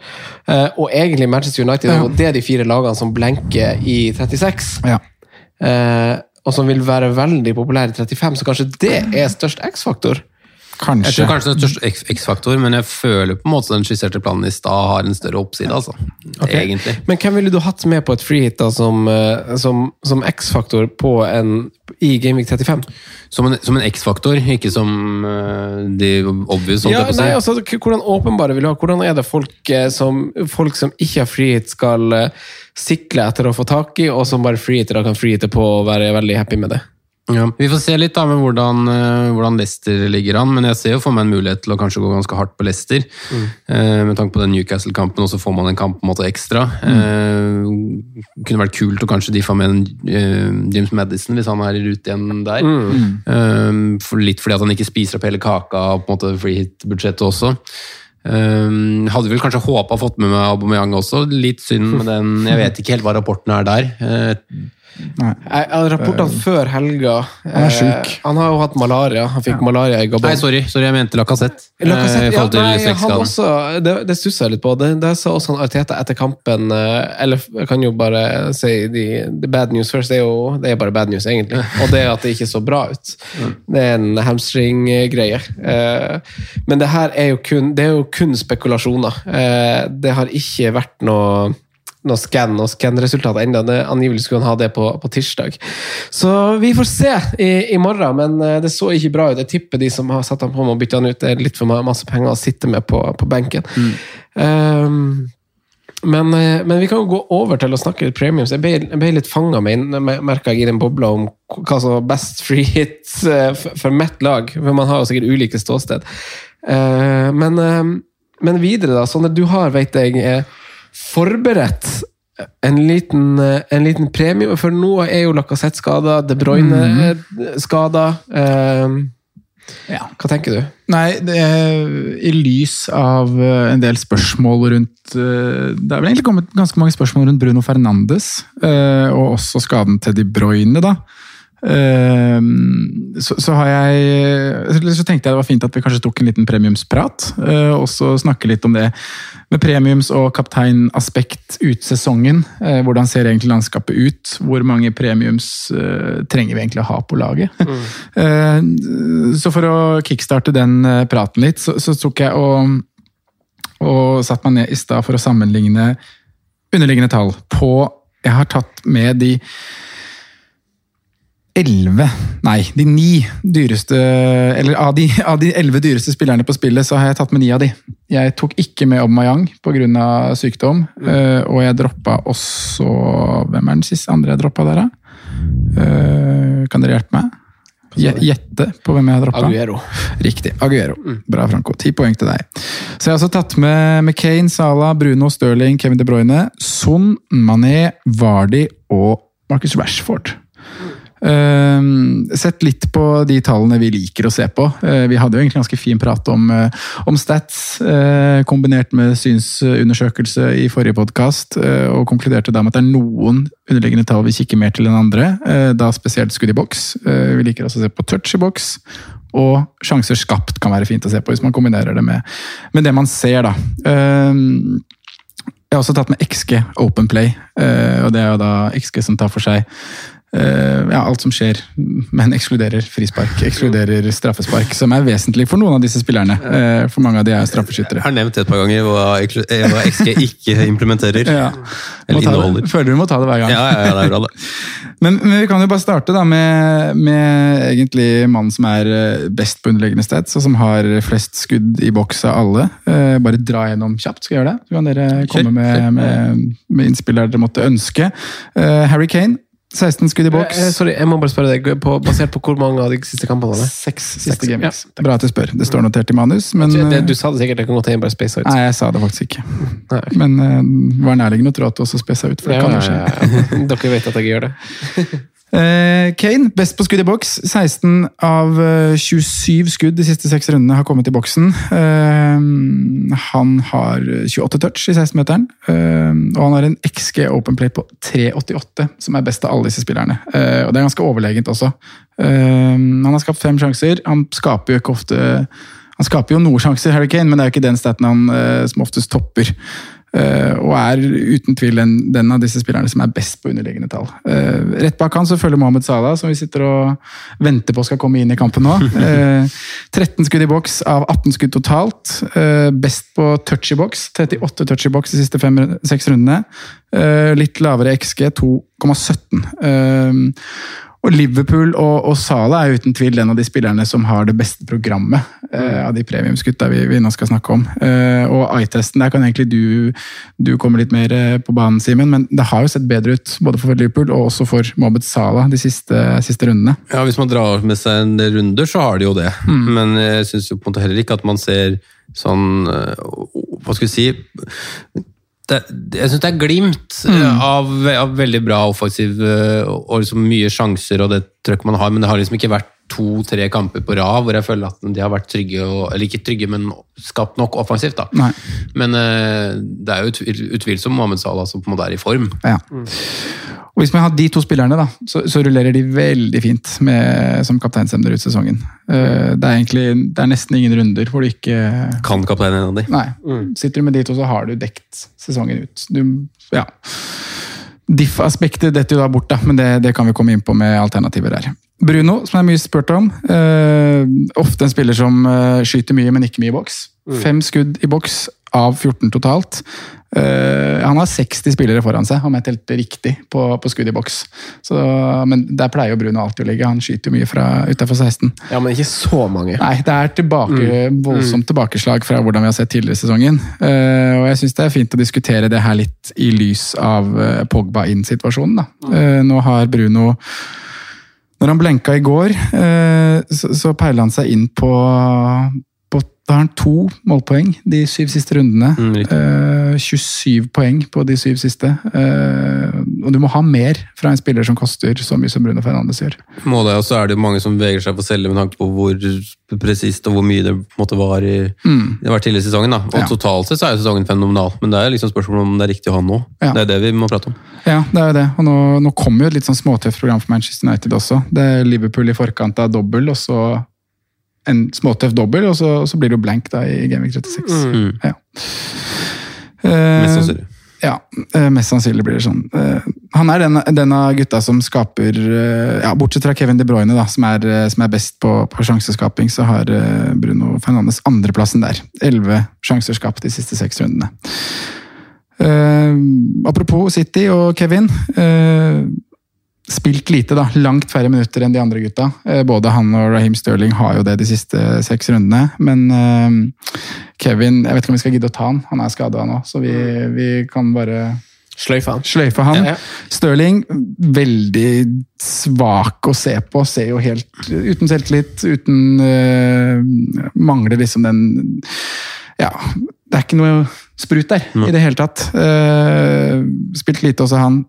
eh, og egentlig Manchester United. Ja. Og det er de fire lagene som blenker i 36. Ja. eh, og som vil være veldig populære i 35, så kanskje det er størst X-faktor. Jeg tror kanskje det er største X-faktor, men jeg føler på en måte den skisserte planen i stad har en større oppside, altså. Egentlig. Men hvem ville du hatt med på et freehit da, som, eh, som, som X-faktor i Gameweek 35? Som en, en X-faktor, ikke som uh, de obvious, Ja, nei, altså, hvordan åpenbare vil du ha? Hvordan er det folk, eh, som, folk som ikke har freehit, skal sikle etter å få tak i, og som bare freehitere kan freehite på og være veldig happy med det? Ja. Vi får se litt da med hvordan, eh, hvordan Leicester ligger an, men jeg ser jo for meg en mulighet til å kanskje gå ganske hardt på Leicester. eh, med tanke på den Newcastle-kampen, og så får man en kamp på en måte ekstra. Eh, kunne vært kult å kanskje diffa med en eh, James Madison hvis han er i rute igjen der. Eh, for litt fordi at han ikke spiser opp hele kaka og på en måte free hit-budsjettet også. Um, hadde vel kanskje håpa fått med meg Aubameyang også. Litt synd med den Jeg vet ikke helt hva rapporten er der. Eh, Jeg, rapportene før helga. Han er eh, sjuk. Han har jo hatt malaria. Han fikk malaria i Gabon. nei, sorry, sorry, jeg mente Lacassette. Eh, i ja, nei, han også, det, det stusser jeg litt på. Det, det sa også han Arteta etter kampen eh, Eller jeg kan jo bare si the, the bad news first. Det er jo det er bare bad news, egentlig. Og det at det ikke så bra ut. Det er en hamstring-greie. Eh, Men det her er jo kun, det er jo kun spekulasjoner. Eh, Det har ikke vært noe noe scan og scan-resultat ennå. Angivelig skulle han ha det på, på tirsdag. Så vi får se i, i morgen, men eh, det så ikke bra ut. Jeg tipper de som har satt han på med å bytte han ut, det er litt for masse penger å sitte med på, på benken. Um, men, eh, men vi kan jo gå over til å snakke litt premiums. Jeg ble, jeg ble litt fanga med, merka jeg, i den bobla om hva som var best free hit eh, for, for mitt lag. For man har jo sikkert ulike ståsted. Eh, men, eh, men videre, da. Sånn at du har, vet jeg, forberedt en liten, eh, en liten premie. For nå er jo Lacassette skada, De Bruyne mm. skada. Eh, Ja. hva tenker du? Nei, det er, i lys av eh, en del spørsmål rundt eh, Det er vel egentlig kommet ganske mange spørsmål rundt Bruno Fernandes, eh, og også skaden til De Bruyne, da. Eh, Så, så har jeg Så tenkte jeg det var fint at vi kanskje tok en liten premiumsprat, eh, og så snakke litt om det med premiums- og kapteinaspekt ut sesongen. Eh, Hvordan ser egentlig landskapet ut? Hvor mange premiums eh, trenger vi egentlig å ha på laget? Mm. Så for å kickstarte den praten litt, så, så tok jeg og, og satt meg ned i stad for å sammenligne underliggende tall på Jeg har tatt med de elleve Nei, de ni dyreste Eller av de, av de elleve dyreste spillerne på spillet, så har jeg tatt med ni av de. Jeg tok ikke med Aubameyang pga. sykdom, eh, og jeg droppa også Hvem er den siste andre jeg droppa der, da? Eh, kan dere hjelpe meg? Gjette på hvem jeg har droppa? Aguero. Riktig. Aguero. Bra, Franco. Ti poeng til deg. Så jeg har også tatt med McCain, Salah, Bruno, Stirling, Kevin De Bruyne, Son, Mané, Vardy og Marcus Rashford. Ehm, sett litt på de tallene vi liker å se på. Eh, vi hadde jo egentlig ganske fin prat om, eh, om stats, eh, kombinert med synsundersøkelse i forrige podkast, og konkluderte da med at det er noen underliggende tall vi kikker mer til enn andre. da spesielt skudd i boks. Vi liker også å se på touch i boks. Og sjanser skapt kan være fint å se på, hvis man kombinerer det med, med det man ser. da. Ehm, jeg har også tatt med XG Open Play, og det er jo da XG som tar for seg ja, alt som skjer, men ekskluderer frispark, ekskluderer straffespark, som er vesentlig for noen av disse spillerne. eh, For mange av de er straffeskyttere. Jeg har nevnt det et par ganger hva, eh, hva XG ikke implementerer. Ja. Eller inneholder. Føler du må ta det hver gang. Ja, ja, ja, det er bra, det. Men, men vi kan jo bare starte da med, med egentlig mannen som er eh, best på underliggende stats, og som har flest skudd i boks av alle. Eh, bare dra gjennom kjapt, skal jeg gjøre det? Så kan dere komme med, med, med innspill der dere måtte ønske. Eh, Harry Kane, 16 skudd i boks. Eh, Sorry, jeg må bare spørre deg, på, basert på hvor mange av de siste kampene det? Seks siste Seks, Ja. Bra at du spør. Det står notert i manus, men det, eh, du sa det sikkert, det kan godt hende bare space out. Nei, jeg sa det faktisk ikke. Nei. Men eh, det var nærliggende å tro at du også spesa ut. for det Ja, kan jo skje. ja, ja. Dere vet at jeg gjør det. Eh, Kane, best på skudd i boks. 16 av eh, 27 skudd de siste seks rundene har kommet i boksen. Eh, han har 28 touch i 16-meteren, eh, og han har en XG Open Play på 3,88, som er best av alle disse spillerne. Eh, og det er ganske overlegent også. Eh, han har skapt fem sjanser. Han skaper jo ikke ofte Han skaper jo noen sjanser, Harry Kane, men det er jo ikke den staten han eh, som oftest topper. Eh, og er uten tvil den, den av disse spillerne som er best på underliggende tall. Eh, rett bak han så følger Mohammed Salah, som vi sitter og venter på skal komme inn i kampen nå. Eh, 13 skudd i boks av 18 skudd totalt. Eh, best på touch i boks. 38 touch i boks de siste fem, seks rundene. Eh, litt lavere XG, 2,17. Og Liverpool og, og Sala er uten tvil en av de spillerne som har det beste programmet eh, av de premiumsgutta vi, vi nå skal snakke om. Eh, og eye-testen, der kan egentlig du, du komme litt mer eh, på banen, Simen, men det har jo sett bedre ut både for Liverpool og også for Mohammed Salah de siste, siste rundene. Ja, Hvis man drar med seg en del runder, så har de jo det. Men jeg syns heller ikke at man ser sånn eh, Hva skal vi si det, Jeg syns det er glimt mm. av, av veldig bra offensiv eh, og liksom mye sjanser og det trøkket man har, men det har liksom ikke vært to-tre kamper på rad hvor jeg føler at de har vært trygge, og, eller ikke trygge, men skapt nok offensivt. da. Nei. Men uh, det er jo utvil, utvilsomt Mohammed Salah som på en måte er i form. Ja. Og Hvis man har de to spillerne, da, så, så rullerer de veldig fint med, som kapteinsemner ut sesongen. Uh, Det er egentlig det er nesten ingen runder hvor du ikke Kan kapteinen en av de? Nei. Sitter du med de to, så har du dekt sesongen ut. Du, ja. Diff-aspektet detter jo da bort, da, men det, det kan vi komme inn på med alternativer her. Bruno, som er mye spurt om. Eh, ofte en spiller som eh, skyter mye, men ikke mye i boks. Fem skudd i boks av 14 totalt. Eh, han har 60 spillere foran seg, om jeg telte riktig på, på skudd i boks. Så, men der pleier jo Bruno alltid å ligge. Han skyter jo mye fra utafor 16. Ja, men ikke så mange. Nei, det er tilbake, voldsomt tilbakeslag fra hvordan vi har sett tidligere i sesongen. Eh, og jeg syns det er fint å diskutere det her litt i lys av eh, Pogba inn-situasjonen. da. Eh, nå har Bruno Når han blenka i går, eh, så, peila han seg inn på, på Da har han to målpoeng de syv siste rundene. Mm. Eh, 27 poeng på de syv siste. Eh, og du må ha mer fra en spiller som koster så mye som Bruno Fernandes gjør. Må det, og så er det mange som vegrer seg for å selge med tanke på hvor presist og hvor mye det måtte være var i det var tidligere i sesongen. da. Og Ja. Totalt sett så er jo sesongen fenomenal, men det er liksom spørsmålet om det er riktig å ha nå. Ja. Det er det vi må prate om. Ja, det er jo det. Og nå, nå kommer jo et litt sånn småtøft program for Manchester United også. Det er Liverpool i forkant av dobbel, og så en småtøff dobbel, og så, så blir det jo blank da i Gaming 36. Mm. Ja. Uh, Mest sannsynlig. Ja, eh, mest sannsynlig blir det sånn. Eh, Han er den, den av gutta som skaper ja, Bortsett fra Kevin De Bruyne, da, som er, som er best på, på sjanseskaping, så har Bruno Fernandes andreplassen der. Elleve sjanser skapt de siste seks rundene. Apropos City og Kevin. eh, spilt lite, da. Langt færre minutter enn de andre gutta. Eh, Både han og Raheem Sterling har jo det de siste seks rundene. Men uh, Kevin Jeg vet ikke om vi skal gidde å ta han. Han er skada nå, så vi, vi kan bare Sløyfe han. sløyfe han. Ja, ja. Stirling, veldig svak å se på. Ser jo helt uten selvtillit, uten uh, Mangler liksom den Ja, det er ikke noe sprut der i det hele tatt. Uh, spilt lite også, han.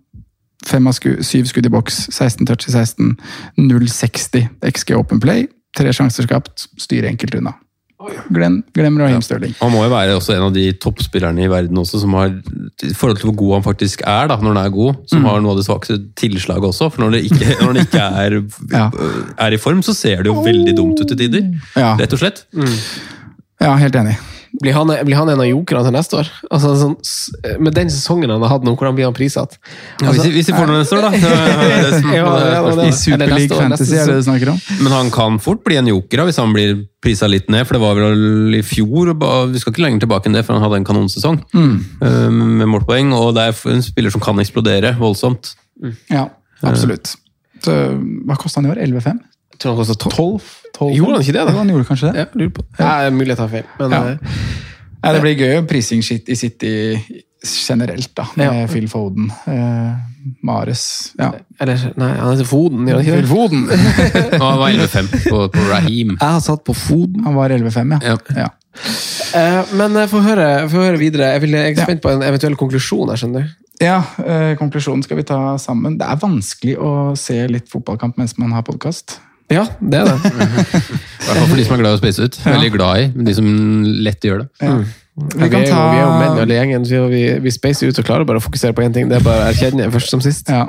Fem av sku, syv skudd i boks, 16 touch i 16. 0,60 XG Open Play. Tre sjanser skapt, styr enkelt unna. Glem, glem Raheem Sterling. Han må jo være også en av de toppspillerne i verden også, som har, i forhold til hvor god han faktisk er, da, når han er god, som har noe av det svakeste tilslaget også. For når det ikke, når det ikke er, Ja. er i form, så ser det jo veldig dumt ut til tider. Ja, Rett og slett. ja helt enig. Blir han, blir han en av jokerne til neste år? Altså, sånn, med den sesongen han har hatt nå, hvordan blir han prissatt? Ja, hvis, hvis vi får noe neste år, da. I Super League Fantasy er det du snakker om? Men han kan fort bli en joker hvis han blir prisa litt ned, for det var vel i fjor. Vi skal ikke lenger tilbake enn det, for han hadde en kanonsesong mm. med målpoeng. Og det er en spiller som kan eksplodere voldsomt. Ja, absolutt. Så, hva kosta han i år? 11,5? Jeg tror han kosta 12. 12? Gjorde han ikke det, da? Jo, han gjorde kanskje det. Ja, lurer på. Ja, det er mulig jeg tar feil. Men, Ja. Ja, Nei, det blir gøy prising shit i City generelt, da, med Ja. Phil Foden. Eh, Mares ja. eller nei, han heter Foden, gjør han ikke Phil det? Foden! Og han var 11-5 på, på Raheem. Jeg har satt på Foden. Han var 11,5, ja. Ja. ja. Eh, men eh, få høre, høre videre. Jeg, vil, jeg er Ja. spent på en eventuell konklusjon. her, skjønner du. Ja, eh, konklusjonen skal vi ta sammen. Det er vanskelig å se litt fotballkamp mens man har podkast. Ja, det er det. I hvert fall for de som er glad i å spise ut. Veldig glad i, men de som lett gjør det. Vi Ja, vi, kan er jo, ta vi er jo menn alle gjengen, så vi, vi spacer ut og klarer bare å fokusere på én ting. Det er bare å erkjenne først som sist. Ja.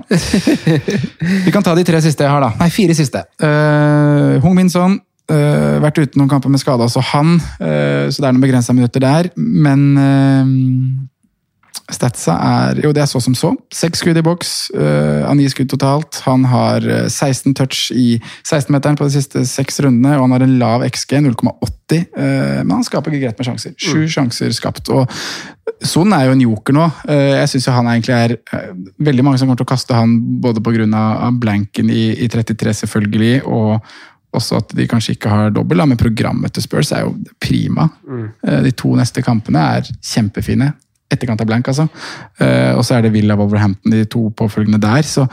Vi kan ta de tre siste jeg har, da. Nei, fire siste. Uh, Hung Min Son. eh, vært ute noen kamper med skade, altså han. Uh, så det er noen begrensa minutter der. Men uh, statsa er Jo, det er så som så. Seks skudd i boks uh, av ni skudd totalt. Han har eh, 16 touch i 16-meteren på de siste seks rundene, og han har en lav XG, 0,80. Uh, men han skaper ikke greit med sjanser. Sju sjanser skapt. og Son er jo en joker nå. Uh, Jeg synes jo han egentlig er eh, Veldig mange som kommer til å kaste han både pga. blanken i, i 33, selvfølgelig, og også at de kanskje ikke har dobbel, men programmet til Spurs er jo prima. Mm. De to neste kampene er kjempefine. Etterkant av blank, altså. Uh, og så er det Villa Wolverhampton de to påfølgende der. Så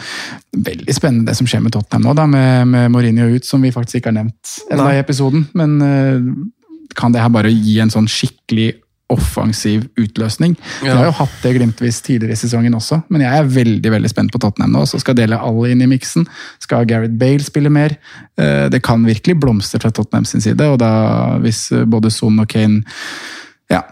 veldig spennende det som skjer med Tottenham nå, da, med, med Mourinho ut, som vi faktisk ikke har nevnt ennå i episoden. Men uh, kan det her bare gi en sånn skikkelig offensiv utløsning? Vi har jo hatt det glimtvis tidligere i sesongen også, men jeg er veldig veldig spent på Tottenham nå. Så skal Dele alle inn i miksen. Skal Gareth Bale spille mer? Uh, Det kan virkelig blomstre fra Tottenham sin side, og da hvis både Son og Kane ja,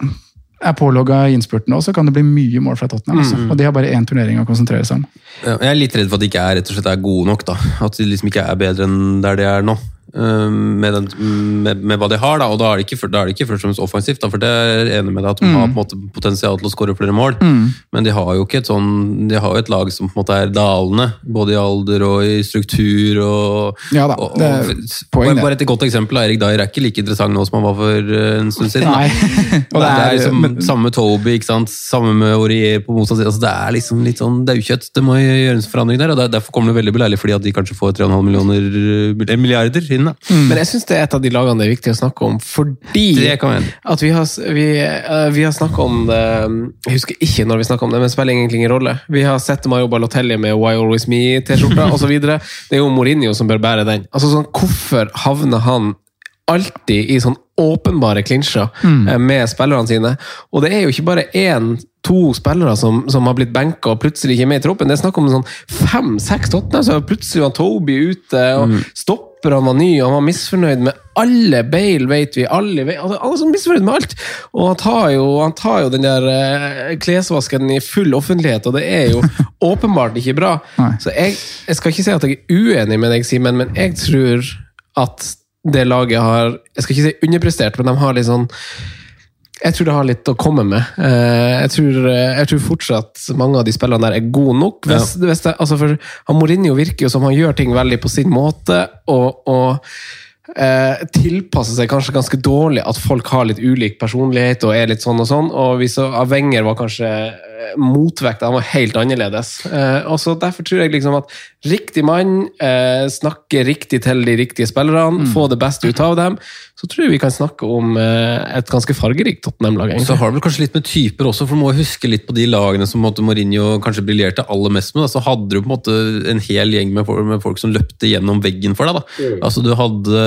er pålogga i innspurten så kan det bli mye mål fra Tottenham. Altså. Og de har bare én turnering å konsentrere seg om. Ja, jeg er litt redd for at de ikke er, slett er gode nok. da. At de liksom ikke er bedre enn der de er nå. Um, Med, den, med, med hva de har, da. og da er det ikke, da er det ikke først og fremst offensivt. Da, for det er enig med deg at de har på en måte potensial til å skåre flere mål. Men de har jo ikke et sånn, de har jo et lag som på en måte er dalende, både i alder og i struktur. og, Ja da, og, det er poeng, det. Bare et godt eksempel. Erik Dyer er ikke like interessant nå som han var for uh, en stund siden. Nei. Og det er liksom men- Samme Toby, ikke sant? samme med Aurier på motsatt side. Altså, det er liksom litt sånn daukjøtt. Det må gjøres forandring der, og der- derfor kommer det veldig beleilig fordi at de kanskje får 3,5 millioner eh, milliarder inn. Mm. Men jeg syns det er et av de lagene det er viktig å snakke om, fordi at vi har, vi, eh, vi har snakka om det Jeg husker ikke når vi snakka om det, men spiller egentlig ingen rolle. Vi har sett Mario Balotelli med Why Always Me-T-skjorta osv. Det er jo Mourinho som bør bære den. Altså sånn, Hvorfor havner han alltid i sånn åpenbare klinsjer mm. med spillerne sine? Og det er jo ikke bare én to spillere som, som har blitt benka og plutselig ikke er med i troppen. Det er snakk om sånn fem-seks Tottenham, så plutselig var Toby ute, og stopperne var nye, han var misfornøyd med alle. Bale vet vi, alle vet, altså, alle som er misfornøyd med alt. Og han tar jo, han tar jo den der eh, klesvasken i full offentlighet, og det er jo åpenbart ikke bra. Nei. Så jeg, jeg skal ikke si at jeg er uenig med deg, Simen, men jeg tror at det laget har Jeg skal ikke si underprestert, men de har litt sånn jeg tror det har litt å komme med. Eh, Jeg tror, jeg tror fortsatt mange av de spillerne der er gode nok. Hvis, hvis det, altså for han Mourinho virker jo som han gjør ting veldig på sin måte, og, og eh, tilpasser seg kanskje ganske dårlig at folk har litt ulik personlighet og er litt sånn og sånn. Og hvis så- Wenger var kanskje motvekt. Han var helt annerledes. Eh, og så Derfor tror jeg liksom at riktig mann eh, snakker riktig til de riktige spillerne, Mm. få det beste ut av dem, så tror jeg vi kan snakke om eh, et ganske fargerikt Tottenham-lag. Så har det vel kanskje litt med typer også, for du må huske litt på de lagene som måte, Mourinho kanskje briljerte aller mest med. Da. Så hadde du på en måte en hel gjeng med folk, med folk som løpte gjennom veggen for deg. Da. Altså du hadde,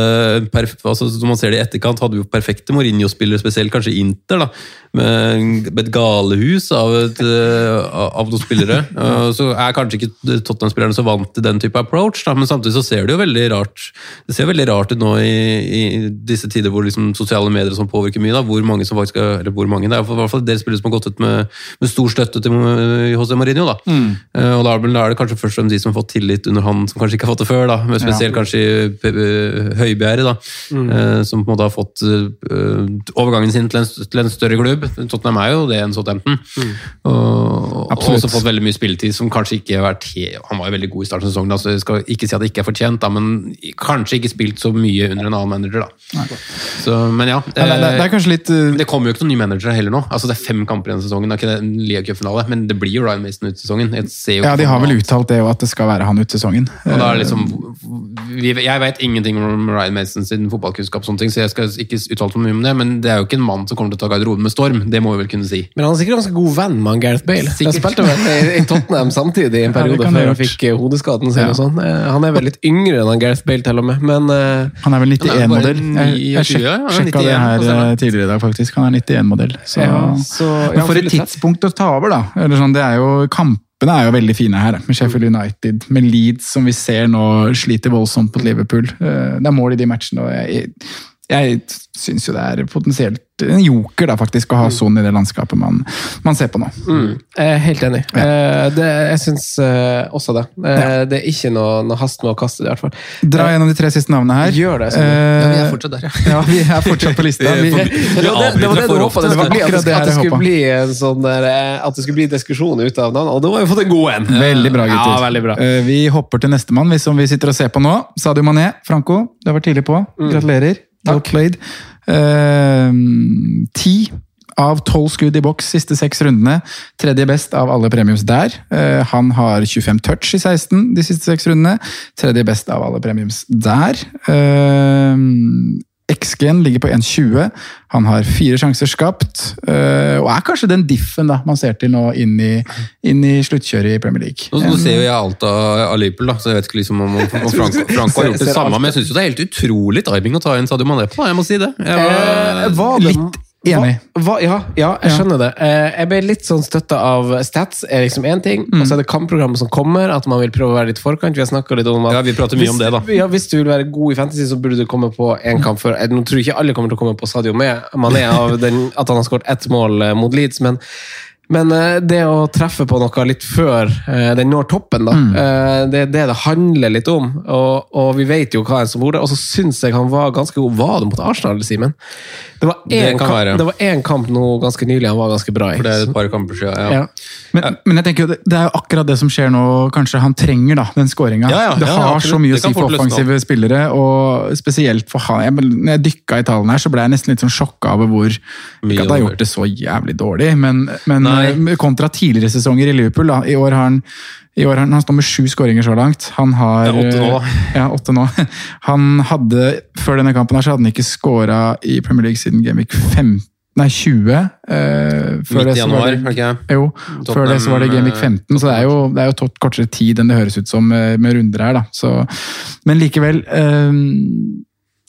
altså Når man ser det i etterkant, hadde du jo perfekte Mourinho-spillere, spesielt kanskje Inter. da, Med et galehus av, et, eh, av noen spillere. Eh, Så er kanskje ikke Tottenham-spillerne så vant til den type approach, da, men samtidig så ser det jo veldig rart Det ser veldig rart ut nå i, i disse tider hvor liksom sosiale medier og sånn påvirker mye. da, Hvor mange som faktisk er, eller hvor mange, det er i hvert fall dere spillere som har gått ut med, med stor støtte til Mo- José Mourinho. da. Eh, og da er, det, da er kanskje først og fremst de som har fått tillit under han, som kanskje ikke har fått det før. da, men Spesielt kanskje i P- eh, Høibjerg, da, eh, som på en måte har fått eh, overgangen sin til en, til en større klubb. Tottenham er jo det enn Southampton. Og, og også fått veldig mye spilletid som kanskje ikke har vært he- Han var jo veldig god i starten av sesongen, altså jeg skal ikke si at det ikke er fortjent, da, men kanskje ikke spilt så mye under en annen manager. da. Så, men ja, Ja, det, det, det er kanskje litt Uh... det kommer jo ikke noen nye managere heller nå. Altså Det er fem kamper i denne sesongen, det er ikke en Liga Cup-finale, men det blir jo Ryan Mason ut sesongen. Jeg ser jo Ja, de har vel uttalt det jo, at det skal være han ut sesongen. Og da er det liksom Jeg vet ingenting om Ryan Mason sin fotballkunnskap, sånne ting, så jeg skal ikke uttale for mye om det, men det er jo ikke en mann som kommer til å ta garderoben med storm. Det må vi vel kunne si. Men han er sikkert ganske god venn med han Gareth Bale. Sikkert. Sikkert. spilte vel i, i Tottenham samtidig i en periode ja, før han fikk eh, hodeskaden sin. Ja. og sånn. Eh, Han er vel litt yngre enn han Gareth Bale, til og med. Men eh, Han er vel Han er bare 91-modell. Jeg, jeg 29, ja, sjek, er sjekka det her altså. eh, tidligere i dag, faktisk. Han er 91-modell. Så, Ja, så- ja, for et tidspunkt å ta over, da. Eller sånn, det er jo, kampene er jo veldig fine her, med Sheffield United. Med Leeds, som vi ser nå sliter voldsomt mot Liverpool. Eh, Det er mål i de matchene, og jeg, jeg syns jo det er potensielt en joker da, faktisk, å ha sånn i det landskapet man, man ser på nå. mm, jeg er helt enig. Eh, det, jeg syns eh, også det. Eh, Det er ikke noe, noe hast med å kaste det, i hvert fall. Dra gjennom de tre siste navnene her. Gjør det, sånn. Eh, Ja, vi er fortsatt der, ja. ja, vi er fortsatt på lista. Vi, Det var det, det, var det du håpa det skulle bli, at det at det skulle bli en sånn der, At det skulle bli diskusjon ut av navnet, og da har vi fått en god en. Veldig bra, gutter. Ja, veldig bra. Eh, Vi hopper til nestemann, som vi sitter og ser på nå. Sadio Mané. Franco, du har vært tidlig på. Mm. Gratulerer. Well played. Eh, Ti av tolv skudd i boks siste seks rundene. Tredje best av alle premiums der. Uh, Han har 25 touch i 16 de siste seks rundene. Tredje best av alle premiums der. Eh, XG-en ligger på 1,20. Han har fire sjanser skapt, eh, og er kanskje den diffen da, man ser til nå inn i, inn i sluttkjøret i Premier League. Nå, nå ser jo jeg alt av, av Liverpool, da, så jeg vet ikke liksom om, om Frank, Frank, har gjort det samme, men jeg syns det er helt utrolig timing å ta inn Sadio Mané på. Jeg må si det. Jeg Eh, var, det- litt enig. Hva, hva, ja, ja, jeg skjønner det. Eh, Jeg ble litt sånn støtta av stats, er liksom én ting. Og så er det kampprogrammet som kommer, at man vil prøve å være litt forkant. Vi har litt om at Ja, vi prater mye hvis, om det, da. Ja, Hvis du vil være god i fantasy, så burde du komme på én kamp før. Jeg nå tror ikke alle kommer til å komme på Sadio Man er av den, at han har skåret ett mål eh, mot Leeds, men men eh, det å treffe på noe litt før eh, den når toppen, da, mm. det er det det handler litt om. Og, og vi vet jo hva en som bor der. Og så syns jeg han var ganske god. Var det mot Arsenal, Simen? Det var én kamp, kamp nå ganske nylig han var ganske bra i. for det er et par kamper siden. Ja. Ja. Men, men jeg tenker det, det er jo akkurat det som skjer nå. Kanskje han trenger da, den skåringa. Ja, ja, det ja, har ja, så mye å si for offensive spillere, og spesielt for han. Jeg, når jeg dykka i tallene her, så ble jeg nesten litt sånn sjokka over hvor Ikke at han har gjort det så jævlig dårlig, men, men eh, kontra tidligere sesonger i Liverpool da, I år har han i år han, han står med sju skåringer så langt. Han har er åtte nå, eh, Ja, åtte nå. Han hadde, Før denne kampen her, så hadde han ikke skåra i Premier League siden Gamvik 15 Nei, 20. eh, før Midt i januar, det- ikke jo, før det så var det Gamic 15, så det er jo, det er jo kortere tid enn det høres ut som med, med runder her. da. Så, men likevel eh,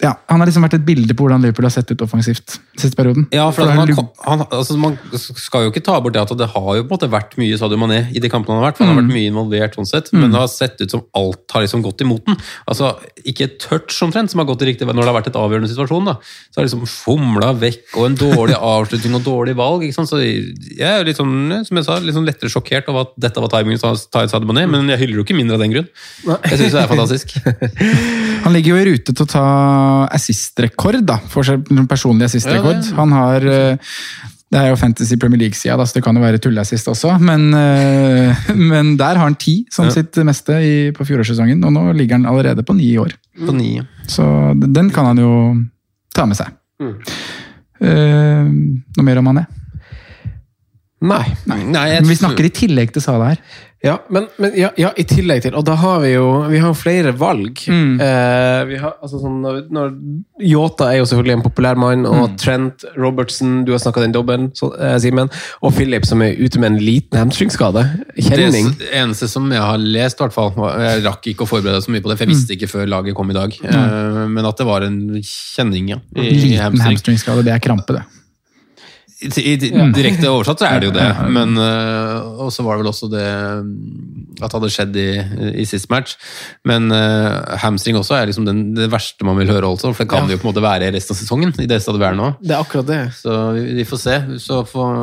ja, Han har liksom vært et bilde på hvordan Liverpool har sett ut offensivt siste perioden. Ja, for for man, han, altså man skal jo ikke ta bort det at det har jo på en måte vært mye Sadio Mané i de kampene han har vært, for han har vært mye involvert sånn sett, men det har sett ut som alt har liksom gått imot den. Altså, ikke et touch omtrent som har gått i riktig vei når det har vært et avgjørende situasjon. da. Så har liksom fomla vekk, og en dårlig avslutning og dårlig valg. ikke sant? Så jeg er jo litt sånn, som jeg sa, litt sånn lettere sjokkert over at dette var timingen til Sadio Mané, men jeg hyller jo ikke mindre av den grunn. Jeg syns det er fantastisk. Han ligger jo i rute til å ta assist-rekord, da, for personlig assist-rekord. Ja, Han har eh, Det er jo Fantasy Premier League-sida, da, så det kan jo være tulleassist også. Men, eh, men der har han ti som Ja. sitt meste i, på fjorårssesongen, og nå ligger han allerede på ni i år. På ni. Så den kan han jo ta med seg. Mm. noe mer om han er? Nei. Nei, jeg Men vi snakker i tillegg til Sala her. Ja, men, men ja, ja, i tillegg til Og da har vi jo vi har flere valg. Eh, vi har, altså sånn, når, Yota er jo selvfølgelig en populær mann, og Trent Robertson, du har snakka den dobbelen, eh, Simen, og Philip som er ute med en liten hamstringskade. Kjenning. Det eneste som jeg har lest, i hvert fall, jeg rakk ikke å forberede så mye på det, for jeg visste ikke før laget kom i dag, eh, men at det var en kjenning ja, i, Liten hamstring. hamstringskade, det er krampe, det. I, direkte oversatt så er det jo det, men uh, og så var det vel også det mm, at det hadde skjedd i, i sist match. Men uh, hamstring også er liksom den, det verste man vil høre, også, for det kan Ja. det jo på en måte være resten av sesongen. i det stedet vi er nå. Det er akkurat det. Så vi, vi får se. Så får,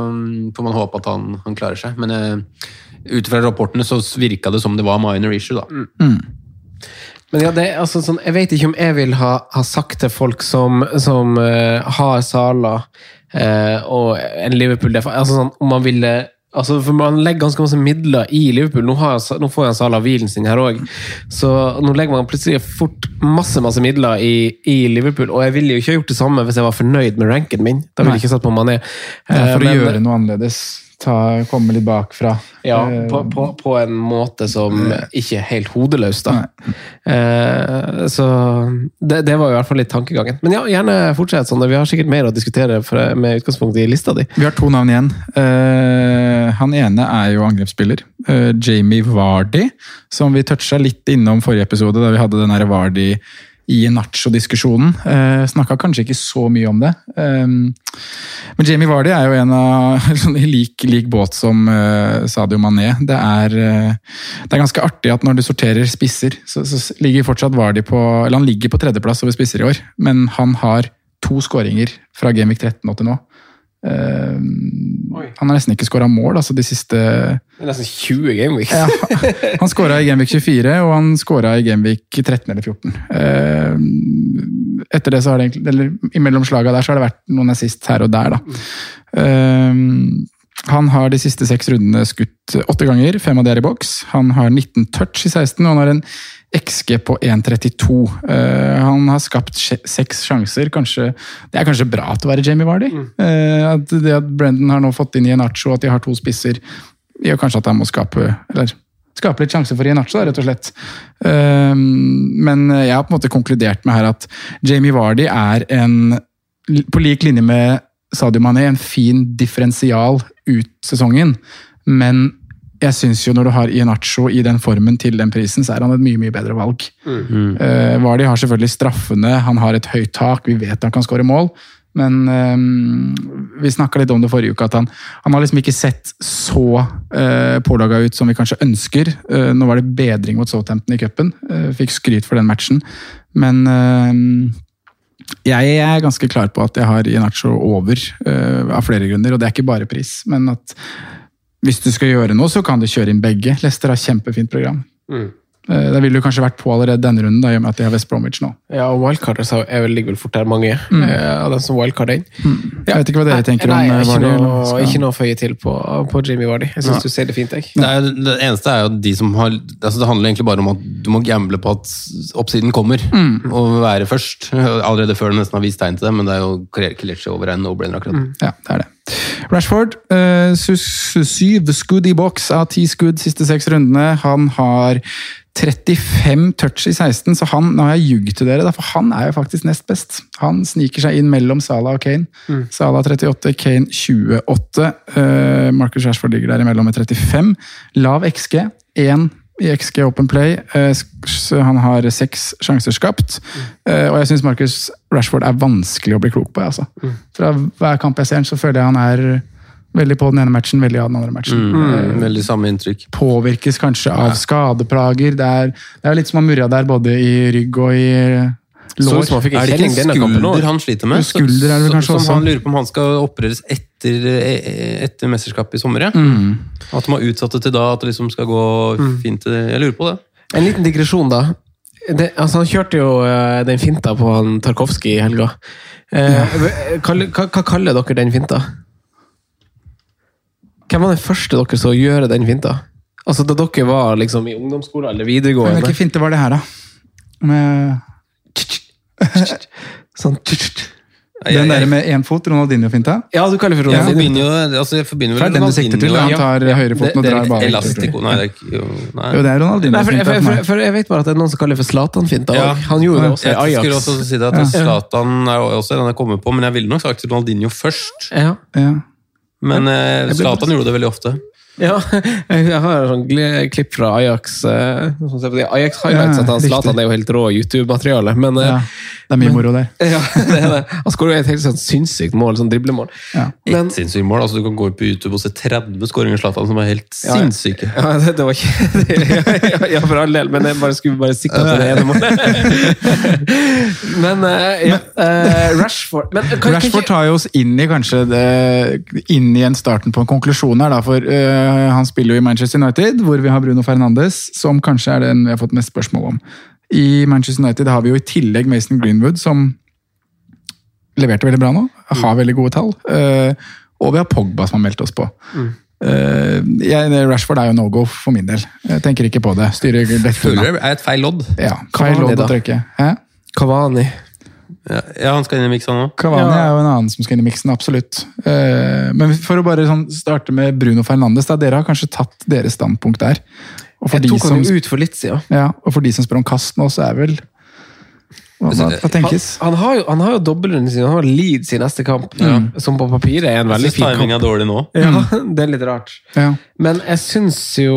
får man håpe at han, han klarer seg. Men uh, ut fra rapportene så virka det som det var minor issue, da. Men ja, det, altså, sånn, jeg vet ikke om jeg vil ha, ha sagt til folk som, som uh, har Sala eh, og en Liverpool altså, sånn, om man ville Altså, for Man legger ganske masse midler i Liverpool. Nå, har, nå får sal Salah hvilen sin her òg. Så nå legger man plutselig fort masse masse midler i, i Liverpool. Og jeg ville jo ikke gjort det samme hvis jeg var fornøyd med ranken min. Da ville jeg ikke satt på Mané. Eh, er for å men- gjøre noe annerledes. Ta, komme litt bakfra. Ja, Eh, på, på, på en måte som ikke er helt hodeløs, da. Eh, så det, det var i hvert fall litt tankegangen. Men ja, gjerne fortsett sånn. Vi har sikkert mer å diskutere for, med utgangspunkt i lista di. Vi har to navn igjen. Eh, han ene er jo angrepsspiller. eh, Jamie Vardy, som vi toucha litt innom forrige episode, da vi hadde den her Vardy i Nacho-diskusjonen. Eh, Snakka kanskje ikke så mye om det. Eh, men Jamie Vardy er jo en av sånn, lik, lik båt som eh, Sadio Mané. Det er, eh, det er ganske artig at når du sorterer spisser, så, så ligger fortsatt Vardy på Eller han ligger på tredjeplass over spisser i år, men han har to skåringer fra Gameweek 13 og til nå. Eh, han har nesten ikke skåra mål altså de siste Det er nesten 20 gameweeks. ja, Han skåra i Gameweek 24, og han skåra i Gameweek 13 eller 14. Uh, etter det så har det egentlig, eller Imellom slaga der så har det vært noen assist her og der, da. Eh, han har de siste seks rundene skutt åtte ganger, fem av de er i boks. Han har 19 touch i 16, og han har en XG på 1,32. Uh, han har skapt seks sjanser. Kanskje, det er kanskje bra til å være Jamie Vardy. Uh, at det at Brendan har nå fått inn Ienacho, at de har to spisser, gjør kanskje at han må skape eller, skape litt sjanse for Ienacho, rett og slett. Uh, men jeg har på en måte konkludert med her at Jamie Vardy er en, på lik linje med Sadio Mané, en fin differensial ut sesongen. Men jeg syns jo når du har Ienacho i den formen til den prisen, så er han et mye mye bedre valg. Eh, Vardy har selvfølgelig straffene, han har et høyt tak, vi vet han kan skåre mål. Men um, vi snakka litt om det forrige uke, at han, han har liksom ikke sett så uh, pålaga ut som vi kanskje ønsker. Uh, nå var det bedring mot Southampton i cupen, uh, fikk skryt for den matchen. Men eh, jeg er ganske klar på at jeg har Inacho over, uh, av flere grunner. Og det er ikke bare pris, men at hvis du skal gjøre noe, så kan du kjøre inn begge. Leicester har kjempefint program. Mm. Eh, Da ville jo kanskje vært på allerede denne runden, da, i og med at de har West Bromwich nå. Ja, og wildcarder er vel- ligger vel fort der mange Mm. eh, av dem som wildcarder inn. Jeg vet ikke hva dere tenker Nei, om Vardy. ikke noe, skal- ikke noe å føye til på, på Jimmy Vardy. Jeg syns Ja. du ser det fint, jeg. Det, er, det eneste er jo de som har altså Det handler egentlig bare om at du må gamble på at oppsiden kommer. Og være først. Allerede før du nesten har vist tegn til det, men det er jo Kelechi over en no-brainer akkurat. Ja, det er det. Rashford, eh, su- syv skudd i boks av ti skudd siste seks rundene. Han har 35 touch i 16, så han, nå har jeg ljugd til dere, da, for han er jo faktisk nest best. Han sniker seg inn mellom Salah og Kane. Salah 38, Kane 28. Uh, Marcus Rashford ligger der imellom med 35. Lav XG, 1 i XG Open Play. Eh, han har seks sjanser skapt. Eh, og jeg syns Marcus Rashford er vanskelig å bli klok på. Altså. Fra hver kamp jeg ser han, så føler jeg han er veldig på den ene matchen, veldig av den andre matchen. Mm, veldig samme inntrykk. Påvirkes kanskje av skadeplager. Det er, det er litt som å murra der, både i rygg og i lår. Så som fikk Er det ikke en skulder han sliter med? Skulder er det kanskje som også. han lurer på om han skal opereres etter, eh, etter mesterskapet i sommer? ja? Mm. At de har utsatt det til da, at det liksom skal gå fint Jeg lurer på det. En liten digresjon, da. Det, altså, han kjørte jo eh, den finta på han Tarkovskij i helga. Eh, kalle- hva, hva kaller dere den finta? Hvem var den første dere så gjøre den finta? Altså Da dere var liksom i ungdomsskolen eller videregående? Hvilken finte var det her, da? Med, Sånn Den der med én fot, Ronaldinho-finta? Ja, du kaller det for Ronaldinho. forbinder altså jeg forbinder vel den du sikter til? Han tar høyrefoten og Det- det er drar bare. Elastico Nei, det er jo, nei. Jo, det er Ronaldinho-finta for, for for, for jeg vet bare at det er noen som kaller det for Zlatan-finta. Ja. Han gjorde det også i Jeg skulle også si det at Zlatan er også den jeg kommer på, men jeg ville nok sagt Ronaldinho først. Ja. Ja. Men eh, Zlatan gjorde det veldig ofte. Ja, jeg har sånn klipp fra Ajax. eh, ser på de Ajax highlights Ja, at han. Zlatan er jo helt rå YouTube-materiale. Men eh, ja. Det er mye moro der. ja, det er det. han skårer jo et helt sånn sinnssykt mål, sånn driblemål. Ja. Men- Et sinnssykt mål. altså Du kan gå på YouTube og se 30 skåringer av Zlatan som er helt sinnssyke. Ja, det, det var ikke ja, ja, for all del, men jeg bare skulle bare sikta til det ene målet. Men eh, ja, uh, Rashford men, kan, Rashford tar jo oss inn i kanskje det, inn i en starten på en konklusjon her. Da, for øh, Han spiller jo i Manchester United, hvor vi har Bruno Fernandes, som kanskje er den vi har fått mest spørsmål om. I Manchester United har vi jo i tillegg Mason Greenwood, som leverte veldig bra nå. Har veldig gode tall. øh, og vi har Pogba, som har meldt oss på. Øh, jeg, Rashford er jo no go for min del. Jeg tenker ikke på det. Styrer lett Føler unna. det er et feil lodd. Ja, feil lodd å trykke. Hæ? Kavani. Ja, ja, han skal inn i miksen nå. Cavani Ja. er jo en annen som skal inn i miksen, absolutt. Eh, men for å bare sånn starte med Bruno Fernandes, da, dere har kanskje tatt deres standpunkt der. Og for, Jeg de som, han ut for litt siden. ja, og for de som spør om kast nå, så er vel Hva, tenkes? Han, han har jo, han har jo dobbeltrunden sin, han har Leeds i neste kamp, som på papiret er en veldig Jeg fin synes timing kamp. er dårlig nå. Ja, det er litt rart. Ja. Men jeg syns jo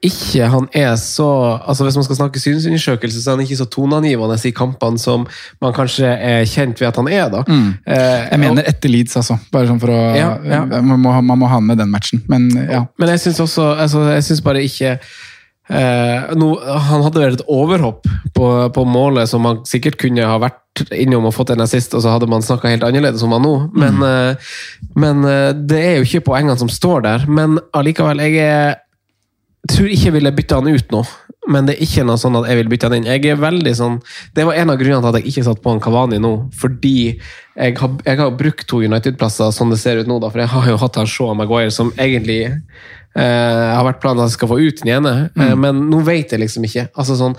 ikke han er så altså Hvis man skal snakke synsundersøkelse, så er han ikke så toneangivende i kampene som man kanskje er kjent ved at han er. da. Mm. Jeg mener etter Leeds, altså. Bare sånn for å Ja, ja. Man, må, man må ha med den matchen. Men ja. Men jeg syns også altså, Jeg syns bare ikke eh, no, Han hadde vel et overhopp på, på målet som han sikkert kunne ha vært innom og fått en assist, og så hadde man snakka helt annerledes om han nå. Men, eh, men eh, det er jo ikke poengene som står der. Men allikevel, jeg er tror ikke jeg ville bytte han ut nå, men det er ikke noe sånn at jeg vil bytte han inn. Jeg er veldig sånn, Det var en av grunnene til at jeg ikke satt på han Kavani nå, fordi jeg har, jeg har brukt to United-plasser sånn det ser ut nå, da, for jeg har jo hatt han Shaw Maguire, som egentlig eh, har vært planen at jeg skal få ut den ene, eh, men nå vet jeg liksom ikke. Altså sånn,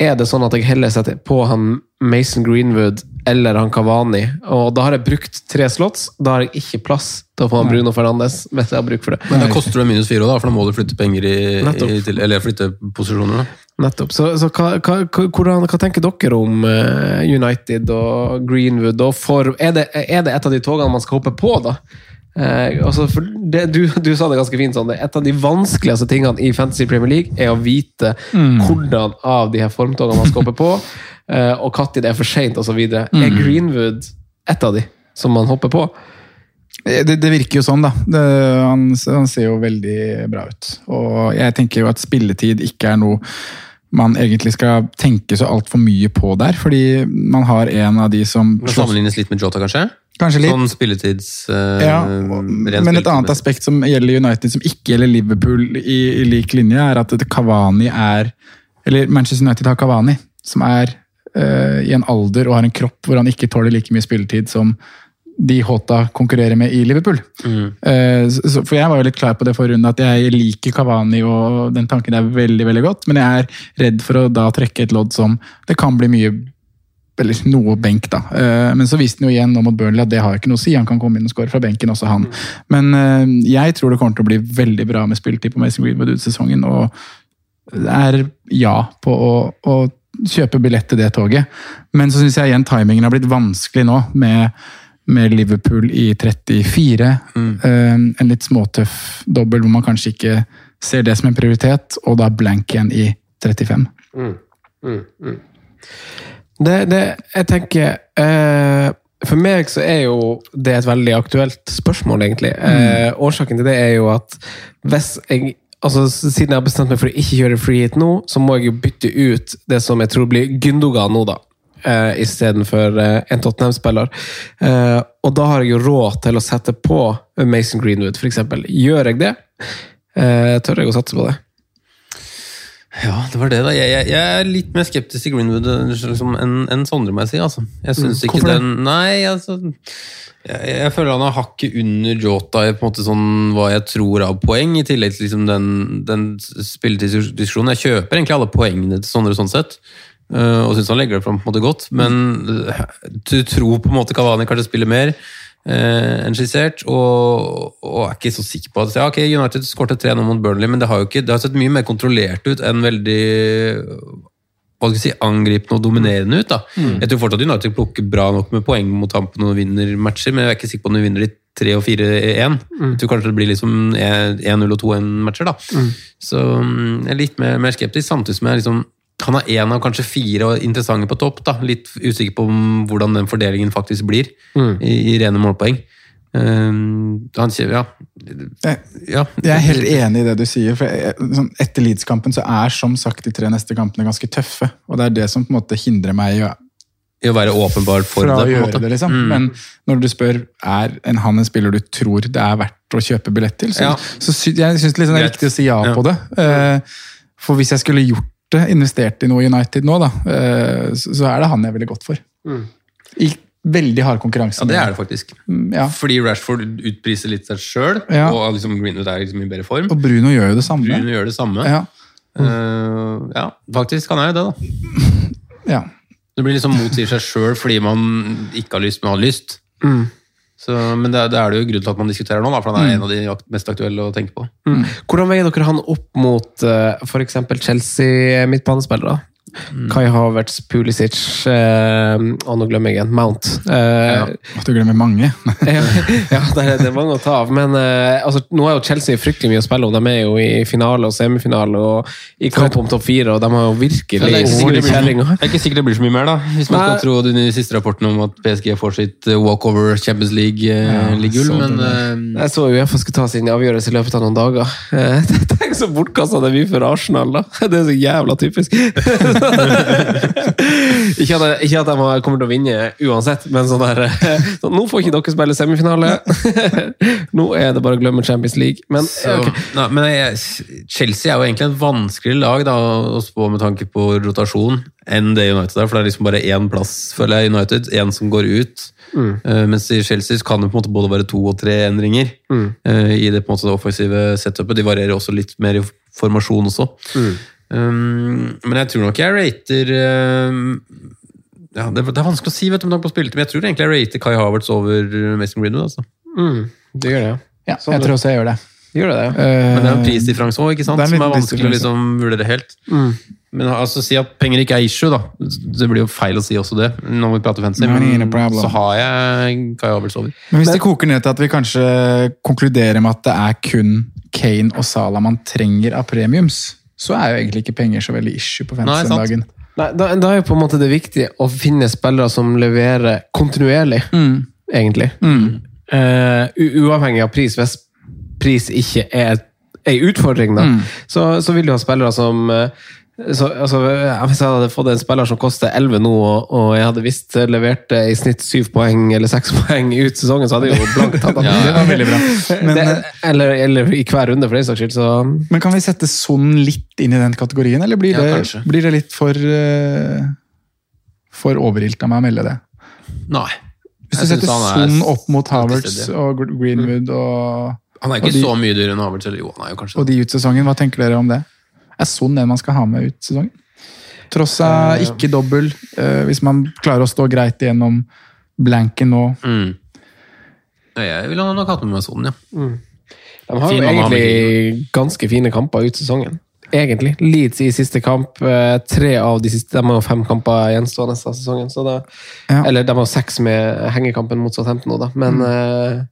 Er det sånn at jeg heller setter på han Mason Greenwood eller han Kavani, og da har jeg brukt tre slots, da har jeg ikke plass til å få han Bruno Fernandes hvis jeg har bruk for det. Men da koster det minus fire, da, for da må du flytte penger i, i til, Eller flytte posisjoner. da. Nettopp. Så, så hva, hva, hva- hvordan, hva tenker dere om eh, United og Greenwood? Og for, er, det, er det et av de togene man skal hoppe på, da? Eh, altså for det, du, du sa det ganske fint sånn, det et av de vanskeligste tingene i Fantasy Premier League er å vite hvordan av de her formtogene man skal hoppe på, eh, og når det er for seint osv. Er Greenwood et av de som man hopper på? Det, det virker jo sånn, da. Det, han, han ser jo veldig bra ut. Og jeg tenker jo at spilletid ikke er noe man egentlig skal tenke så altfor mye på der, fordi man har en av de som Kan sammenlignes litt med Jota, kanskje? Kanskje litt. Sånn spilletids... Uh, Ja, men et annet aspekt som gjelder United, som ikke gjelder Liverpool i, i lik linje, er at Kavani Cavani er Eller Manchester United har Cavani, som er uh, i en alder og har en kropp hvor han ikke tåler like mye spilletid som de Hota konkurrerer med i Liverpool. Mm. så- for jeg var jo litt klar på det forrige runde, at jeg liker Cavani og den tanken er veldig veldig godt, men jeg er redd for å da trekke et lodd som det kan bli mye eller noe benk, da. Eh, Men så viste han jo igjen nå mot Burnley at det har ikke noe å si. Han kan komme inn og skåre fra benken, også han. Men eh, jeg tror det kommer til å bli veldig bra med spilletid på Mason Greenwood ut sesongen. Og er ja på å, å kjøpe billett til det toget. Men så syns jeg igjen timingen har blitt vanskelig nå, med, med Liverpool i 34. Eh, En litt småtøff dobbel hvor man kanskje ikke ser det som en prioritet, og da blank igjen i 35. Det, det, jeg tenker eh, For meg så er jo det et veldig aktuelt spørsmål, egentlig. Eh, årsaken til det er jo at hvis jeg altså Siden jeg har bestemt meg for å ikke kjøre free hit nå, så må jeg jo bytte ut det som jeg tror blir Gundogan nå, da. Uh, Istedenfor uh, en Tottenham-spiller. Uh, og da har jeg jo råd til å sette på Mason Greenwood, f.eks. Gjør jeg det? Uh, tør jeg å satse på det? Ja, det var det, da. Jeg, jeg, jeg er litt mer skeptisk til Greenwood liksom, enn en Sondre, må jeg si. Altså. Jeg synes ikke hvorfor den Nei, altså jeg, jeg føler han har hakket under Jota i på en måte sånn hva jeg tror av poeng, i tillegg til liksom den, den spilletidsdiskusjonen. Jeg kjøper egentlig alle poengene til Sondre sånn sett. Eh, og syns han legger det fram på en måte godt, men du tror på en måte Cavani kanskje spiller mer eh, enn skissert, og, og er ikke så sikker på at ja, ok, United skåret tre nå mot Burnley, men det har jo ikke, det har sett mye mer kontrollert ut enn veldig hva skal jeg si, angripende og dominerende ut. da. Mm. Jeg tror fortsatt United plukker bra nok med poeng mot tampen og vinner matcher, men jeg er ikke sikker på om de vinner de 3 og 4-1. Jeg tror kanskje det blir liksom 1-0 og 2-1-matcher. da. Mm. Så mm, jeg er litt mer, mer skeptisk, samtidig som jeg liksom han er én av kanskje fire interessante på topp. da. Litt usikker på om, hvordan den fordelingen faktisk blir Mm. i, i rene målpoeng. Um, han sier, ja, Jeg, ja. jeg er helt enig i det du sier. for jeg, sånn, Etter Leeds-kampen så er som sagt de tre neste kampene ganske tøffe. Og det er det som på en måte hindrer meg i å, I å være åpenbar for fra det. å på en gjøre måte. det. liksom. Mm. Men når du spør er en, han en spiller du tror det er verdt å kjøpe billett til, så, Ja. så sy, jeg syns liksom det er riktig å si ja, Ja. på det. Uh, for hvis jeg skulle gjort investert i noe United nå, da, eh, så, er det han jeg ville gått for. I veldig hard konkurranse. Ja, det er det faktisk. Mm, Ja. Fordi Rashford utpriser litt seg sjøl, Ja. og liksom Greenwood er liksom i bedre form. Og Bruno gjør jo det samme. Bruno gjør det samme. Ja. Eh, ja, faktisk kan jeg jo det, da. Ja. Det blir liksom motsier seg sjøl fordi man ikke har lyst, men har lyst. Mm. Så, men det, det er det jo grunn til at man diskuterer nå, da, for han er en av de mest aktuelle å tenke på. Mm. Hvordan veier dere han opp mot uh, f.eks. Chelsea-midtbanespillere? Kai Havertz, Pulisic eh, og nå glemmer jeg igjen Mount. Eh, At du glemmer mange. ja, ja det, er, det er mange å ta av. Men eh, altså, nå er jo Chelsea fryktelig mye å spille om. De er jo i finale og semifinale og i kamp om topp fire, og de har jo virkelig er blir, kjerringa. det er ikke sikkert det blir så mye mer, da. Hvis man skal tro den siste rapporten om at PSG får sitt eh, walkover Champions League-gull. så men det eh, Jeg så Uefa skulle ta sin avgjørelse i løpet av noen dager. Eh, Tenk så bortkasta det blir for Arsenal, da! Det er så jævla typisk. ikke, at jeg, ikke at de kommer til å vinne uansett, men sånn der sånn, Nå får ikke dere spille semifinale! Nå er det bare å glemme Champions League. Men Så, okay. nei, men jeg, Chelsea er jo egentlig et vanskelig lag da, å spå med tanke på rotasjon enn det United er, for det er liksom bare én plass, føler jeg, United. Én som går ut. Eh, mens i Chelsea så kan det på en måte både være to og tre endringer eh, i det på en måte det offensive setupet. De varierer også litt mer i formasjon også. Um, men jeg tror nok jeg rater um, ja, det, det er vanskelig å si vet du, med tanke på spilletid, men jeg tror egentlig jeg rater Kai Havertz over Mason Greenwood. Altså. Mm, det gjør det, ja. Ja, Sånn jeg det. tror også jeg gjør det. Gjør det det? ja? Eh, Men det er en prisdifferanse òg, ikke sant? Er som er vanskelig å liksom vurdere helt. Men altså, si at penger ikke er issue, da. Det blir jo feil å si også det. når vi prater fancy, men så har jeg Kai Havertz over. Men hvis det koker ned til at vi kanskje konkluderer med at det er kun Kane og Salah man trenger av premiums, så er jo egentlig ikke penger så veldig issue på fantasy om dagen. Nei, da, da er jo på en måte det viktig å finne spillere som leverer kontinuerlig, egentlig. Mm. Uh, uavhengig av pris. Hvis pris ikke er ei utfordring, da, så, så vil du ha spillere som eh, så, altså, Hvis jeg hadde fått en spiller som koster 11 nå, og, og jeg hadde visst levert eh, i snitt 7 poeng eller 6 poeng ut sesongen, så hadde jeg jo blankt tatt han. Det var veldig bra. Men, det, eh, eller, eller i hver runde, for den saks skyld. Så men kan vi sette Son litt inn i den kategorien, eller blir Ja, det, blir det litt for uh, for overilt av meg å melde det? Nei. Hvis du setter er Son opp mot Havertz og Greenwood og, Han er Og ikke de- så mye dyrere enn Havertz. Eller jo, han er jo kanskje og de ut sesongen, hva tenker dere om det? Er Son en man skal ha med ut sesongen? Tross av ikke dobbel, eh, hvis man klarer å stå greit gjennom blanken nå. mm. Ja, Jeg ville nok hatt med meg sånn, ja. De har Fin jo egentlig ganske fine kamper ut sesongen. Egentlig. Leeds i siste kamp. eh, Tre av de siste De har jo fem kamper gjenstående av sesongen. Så da... Ja. Eller de har seks med hengekampen mot Southampton nå, da. Men mm.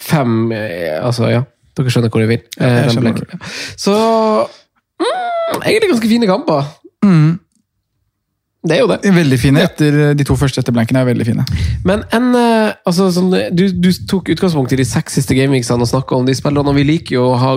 fem eh, Altså, ja. Dere skjønner hvor jeg vil. Ja, jeg den. Så mm, Egentlig ganske fine kamper. Mm. Det er jo det. Veldig fine. Etter, de to første etter blanken er veldig fine. Men en, eh, altså, sånn, du, du tok utgangspunkt i de seks siste gamingene og snakka om de spillerne, og vi liker jo å ha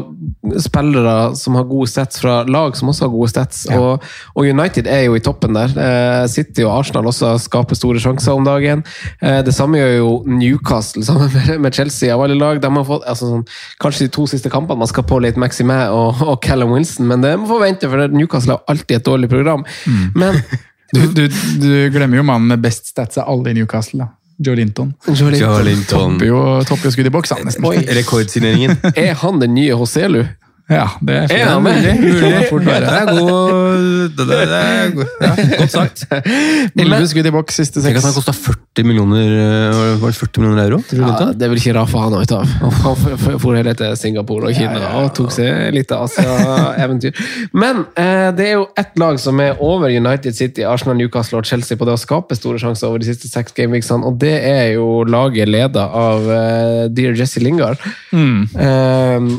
spillere som har gode stats fra lag som også har gode stats. Og, og United er jo i toppen der. Eh, City og Arsenal også skaper store sjanser om dagen. Eh, det samme gjør jo Newcastle sammen med, med Chelsea av alle lag. De har fått, altså, sånn, kanskje de to siste kampene man skal på litt Maximé og, og Callum Wilson, men det må få vente, for Newcastle har alltid et dårlig program. Men Du, du, du glemmer jo mannen med best stats av alle i Newcastle. da. Joe Linton. Joelinton. Topper jo, topper jo skudd i boks, han nesten. Oi. Rekordsigneringen. Er han den nye Hoselu? Ja, det er, ja, men, mulig. med? mulig. Det Fort være. er god det, det, det er god. Ja, Godt sagt. Elleve skudd i boks siste Tenk at han kosta 40 millioner eh, Var det 40 millioner euro? Tror du Ja, det? det vil ikke Rafa ha noe ut av. Han hele for heller til Singapore og Kina og tok seg litt av Asia-eventyr. Men eh, det er jo ett lag som er over United City, Arsenal, Newcastle og Chelsea på det å skape store sjanser over de siste seks gameweeksene, og det er jo laget leda av eh, dear Jesse Lingard. Eh,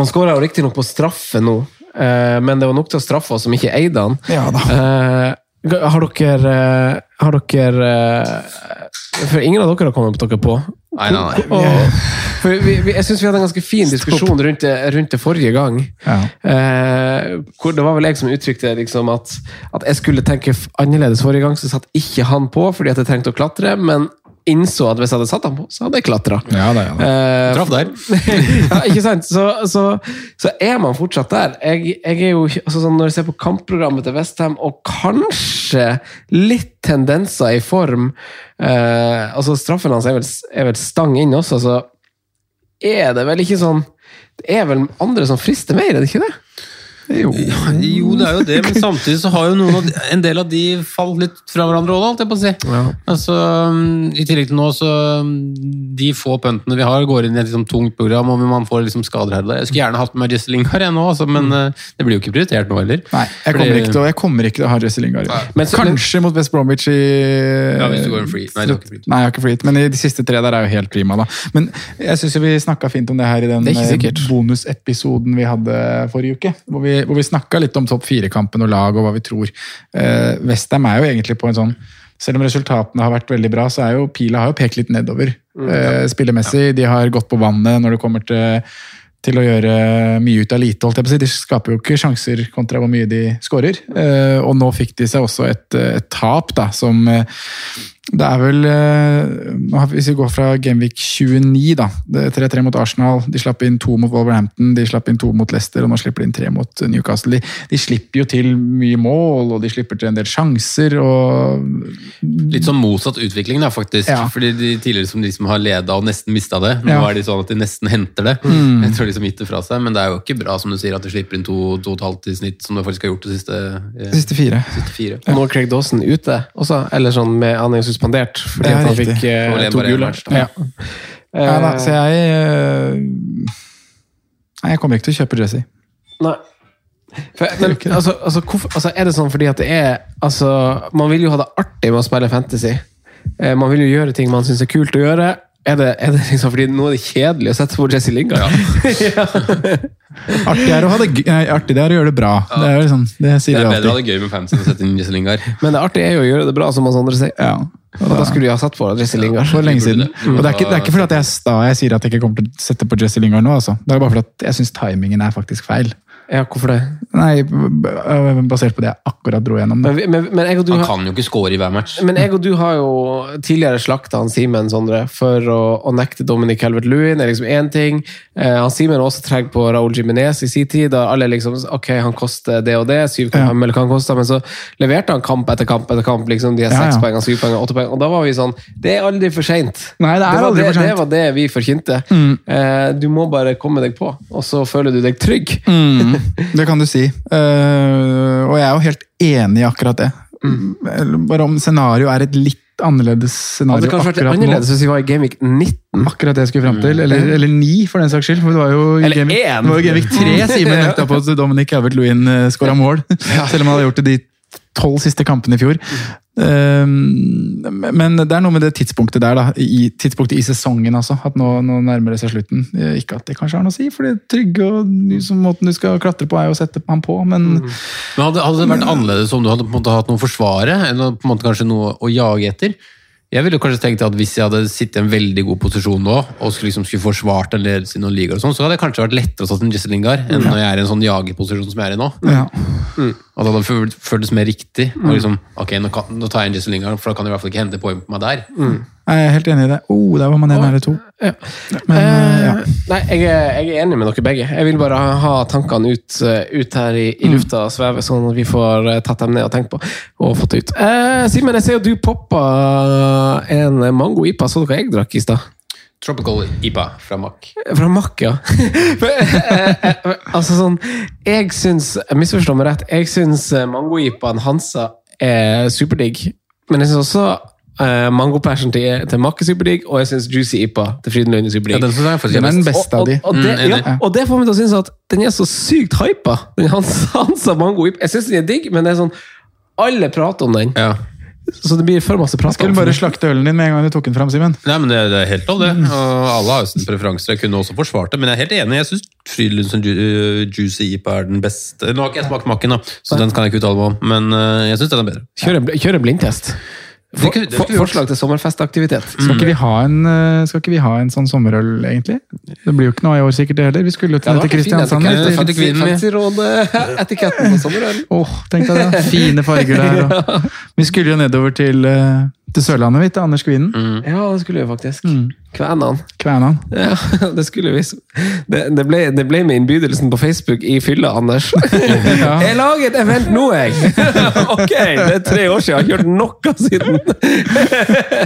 han skåra riktignok på straffe nå, eh, men det var nok til å straffe oss som ikke eide han. Ja da. Eh, har dere eh, Har dere For ingen av dere har kommet dere på. Nei, nei, nei. Og, for vi, vi, jeg syns vi hadde en ganske fin diskusjon rundt det, rundt det forrige gang. Ja. Eh, hvor Det var vel jeg som uttrykte liksom at, at jeg skulle tenke annerledes forrige gang, så satt ikke han på fordi at jeg trengte å klatre, men innså at hvis jeg hadde satt ham på, så hadde jeg klatra. Ja, det, ja, da. Eh, Traff der. ja, ikke sant? Så, så, så er man fortsatt der. Jeg, jeg er jo, altså sånn, Når jeg ser på kampprogrammet til Westham, og kanskje litt tendenser i form eh, altså Straffen hans er vel, er vel stang inn også, så er det vel ikke sånn Det er vel andre som frister mer, er det ikke det? Jo. Jo, det er jo det, men samtidig så har jo noen av de, en del av de falt litt fra hverandre òg, holdt jeg på å si. Ja. Altså, um, I tillegg til nå, så um, De få puntene vi har, går inn i et liksom, tungt program, og man får liksom skader her og der. Jeg skulle gjerne hatt med Jesse Lingard jeg nå, altså, men uh, det blir jo ikke prioritert nå heller. Nei, jeg kommer, Fordi- ikke til, jeg kommer ikke til å ha Jesse Lingard. Men så- Kanskje mot West Bromwich i Ja, hvis du går en free. Nei, du har ikke free. Nei, jeg har ikke free men de siste tre der er jo helt prima. da. Men jeg syns vi snakka fint om det her i den eh, bonusepisoden vi hadde forrige uke. Hvor vi, hvor vi snakka litt om topp fire-kampen og lag og hva vi tror. Eh, Westham er jo egentlig på en sånn selv om resultatene har vært veldig bra, så er jo pila har jo pekt litt nedover. eh, spillemessig. De har gått på vannet når det kommer til, til å gjøre mye ut av lite. holdt jeg på å si. De skaper jo ikke sjanser kontra hvor mye de skårer. Eh, og nå fikk de seg også et, et tap, da, som eh, det er vel eh, Hvis vi går fra Gameweek 29, da. er 3-3 mot Arsenal. De slapp inn to mot Wolverhampton, de slapp inn to mot Leicester, og nå slipper de inn tre mot Newcastle. De, de slipper jo til mye mål, og de slipper til en del sjanser. og Litt sånn motsatt utvikling, da, faktisk. Ja. Fordi de tidligere som de som har leda og nesten mista det. Nå Ja. er de sånn at de nesten henter det. Mm. Jeg tror de som gitt det fra seg, Men det er jo ikke bra som du sier at de slipper inn to, to og et halvt i snitt, som de faktisk har gjort de siste, eh, siste fire. siste fire. Ja. nå er Craig Dawson ute også, eller sånn med, jo suspendert fordi Ja, at han riktig. fikk eh, to gule. Ja. Ja, da, så jeg eh, Nei, jeg kommer ikke til å kjøpe Jesse. Nei. For, men altså, altså, hvorfor, altså, er det sånn fordi at det er altså, Man vil jo ha det artig med å spille fantasy. Eh, man vil jo gjøre ting man syns er kult å gjøre. Er det, er det liksom fordi nå er det kjedelig å sette på Jesse Lingard? Artig er å, ha det, artig det er å gjøre det bra. Det er liksom, det Det er bedre å ha det gøy med fansen enn å sette inn Jesse Lingard. Men det artige er jo å gjøre det bra, som oss andre sier. Ja. Og da skulle de ha satt på Jesse Lingard. For lenge siden. Og det er ikke, det er ikke fordi at jeg da jeg sier at jeg ikke kommer til å sette på Jesse Lingard nå. Altså. Det er bare fordi at jeg syns timingen er faktisk feil. Ja, hvorfor det? Nei, b- Basert på det jeg akkurat dro gjennom. Men, det. men, men jeg og du Han har kan jo ikke score i hver match. Men jeg og du har jo tidligere slakta han Simen Sondre for å, å nekte Dominic Calvert-Lewin. er liksom én ting. Eh, han Simen var også treg på Raúl Jiminez i sin tid. Da alle liksom Ok, han koster det og det. 7,5 Ja. eller hva han koster. Men så leverte han kamp etter kamp etter kamp. liksom De har seks ja. poeng, syv poeng, åtte poeng. Og da var vi sånn Det er aldri for seint. Nei, det er var aldri det, for sent. det var det vi forkynte. Eh, du må bare komme deg på, og så føler du deg trygg. Mm, det kan du si. Uh, og jeg er jo helt enig i akkurat det. Mm. Bare om scenario er et litt annerledes scenario Hadde det kanskje vært akkurat nå. annerledes hvis vi var i Gameweek 19. Akkurat det jeg skulle fram til. Eller, eller ni, for den saks skyld. For det var jo Eller Gameweek- det var jo Gameweek 3 Simen nekta på at Dominic Calvert-Lewin skåra mål. Selv om han hadde gjort det de tolv siste kampene i fjor. Um, men det er noe med det tidspunktet der, da. I, tidspunktet i sesongen, altså. At nå, nå nærmer det seg slutten. Eh, Ikke at det kanskje har noe å si, for det trygge og liksom, måten du skal klatre på, er jo å sette han på, men Men hadde, hadde det vært annerledes om du hadde på en måte hatt noe å forsvare, eller på en måte kanskje noe å jage etter? Jeg ville kanskje tenkt at Hvis jeg hadde sittet i en veldig god posisjon nå, og skulle, liksom, skulle forsvart en ledelse i noen ligaer, og sånn, så hadde det kanskje vært lettere å satt en Jesse Lingard enn når jeg er i en sånn jagerposisjon som jeg er i nå. ja. At det hadde føltes mer riktig. Og liksom, ok, nå, kan, nå tar jeg en Jesse Lingard, for da kan jeg i hvert fall ikke hente poeng på meg der. Jeg er helt enig i det. Oh, der var man en eller to. Men, eh, ja. Eh, Nei, jeg er, jeg er enig med dere begge. Jeg vil bare ha tankene ut, eh, ut her i, i lufta og sveve, sånn at vi får eh, tatt dem ned og tenkt på. Og fått det ut. Eh, Simen, jeg ser jo du poppa en mango-ipa. Så du hva jeg drakk i stad? Tropical IPA fra Mack. Fra Mack, ja. altså sånn Jeg syns, misforstå meg rett, jeg syns mangojipaen Hansa er superdigg. Men jeg syns også uh, mangopassion til, til Makke er superdigg, og jeg syns Juicy IPA til Frydenlund er superdigg. Ja, den er den beste av de. Og, og, det, Mm, ja, og det får meg til å synes at den er så sykt hypa. Den Hansa, Hansa mango IPA. Jeg syns den er digg, men det er sånn alle prater om den, Ja. så det blir for masse prat. Skulle bare slakte ølen din med en gang du tok den fram, Simen. Nei, men det, det er helt lov, det. Og alle har jo sine preferanser. Jeg kunne også forsvart det, men jeg er helt enig. Jeg syns Frydenlund som ju uh, Juicy IPA er den beste. Nå har ikke jeg smakt makken, da, så den kan jeg ikke uttale meg om, men uh, jeg syns den er bedre. Kjør en blindtest. For, Det kunne- det for, forslag til sommerfestaktivitet. Skal, ikke vi ha en, eh, skal ikke vi ha en sånn sommerøl, egentlig? Det blir jo ikke noe i år sikkert det heller. Vi skulle jo til, til Kristiansand. etikett. til- Fancy kvinnen, ja. Råd-etiketten på sommerøl. Åh, tenk deg det. Fine farger der. Og. Vi skulle jo nedover til, eh, til Sørlandet, vet du. Anders Kvinen. Ja, det skulle vi faktisk. Mm. Kvenan. Kvænan. Ja, det skulle vi. Det, det, ble, det ble med innbydelsen på Facebook i fylla, Anders. Jeg lager et event nå, jeg! Ok, det er tre år siden. Jeg har ikke gjort noe siden.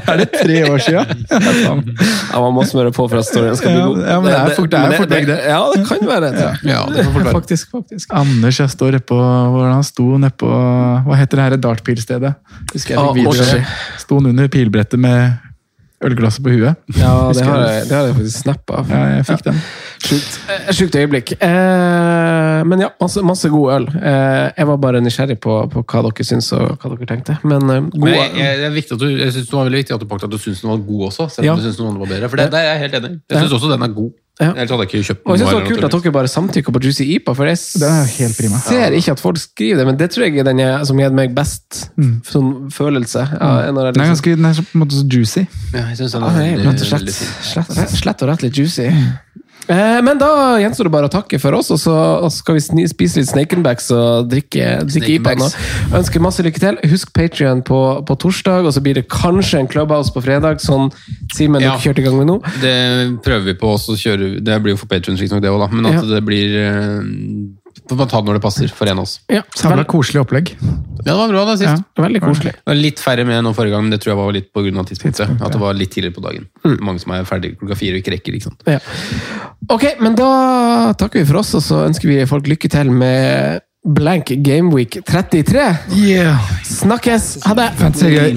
Er det tre år siden? Ja, man må smøre på for at storyen skal bli god. ja, men det er fort- det er fort vekk, det. Ja, det kan være det. Ja, det fort være. Faktisk, faktisk. Anders jeg står på hvor han sto nedpå Hva heter det her dartpilstedet? Husker jeg Ah, fikk av Sto under pilbrettet med ølglasset på huet. Ja, det har jeg. jeg, det har jeg faktisk snappa. Ja, jeg fikk den. Sjukt, eh, sjukt øyeblikk. Eh, men ja, masse, masse god øl. Eh, jeg var bare nysgjerrig på, på hva dere syns og hva dere tenkte. Men eh, god Men jeg, jeg, det er viktig at du, jeg synes det var veldig viktig at du pakket at du syns den var god også. Selv om Ja. du synes den var bedre. For det, det er jeg helt enig. Jeg Ja. syns også den er god. Ja. Ellers hadde jeg ikke kjøpt Og jeg synes det var kult at dere bare samtykker på Juicy IPA, for jeg Den er helt prima. ser ikke at folk skriver det, men det tror jeg er den jeg, som gir meg best sånn følelse. Ja, mm. Den er liksom, ganske den er på en måte så juicy. Ja, jeg synes den Ja, er rett og slett, slett, slett og rett litt juicy. Eh, men da gjenstår det bare å takke for oss, og så skal vi spise litt snakenbacks og drikke, drikke IPA nå. Ønsker masse lykke til. Husk Patrion på, på torsdag, og så blir det kanskje en Clubhouse på fredag, sånn Simen Ja. kjørte i gang med nå. Det prøver vi på, og så kjører vi Det blir jo for Patrion, riktignok, det òg, da. Men at Ja. det blir eh, Får man ta det når det passer for en av oss. Ja, Samla koselig opplegg. Ja, det var bra da sist. veldig koselig. Det var litt færre med enn forrige gang, men det tror jeg var litt pga. tidspunktet. Tidspunkt, At det var litt tidligere på dagen. Mange som er ferdig klokka fire og ikke rekker. ikke sant? Ja. Ok, men da takker vi for oss, og så ønsker vi folk lykke til med Blank Gameweek 33. Yeah. Snakkes! Ha det! Fancy gøy.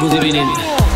Good through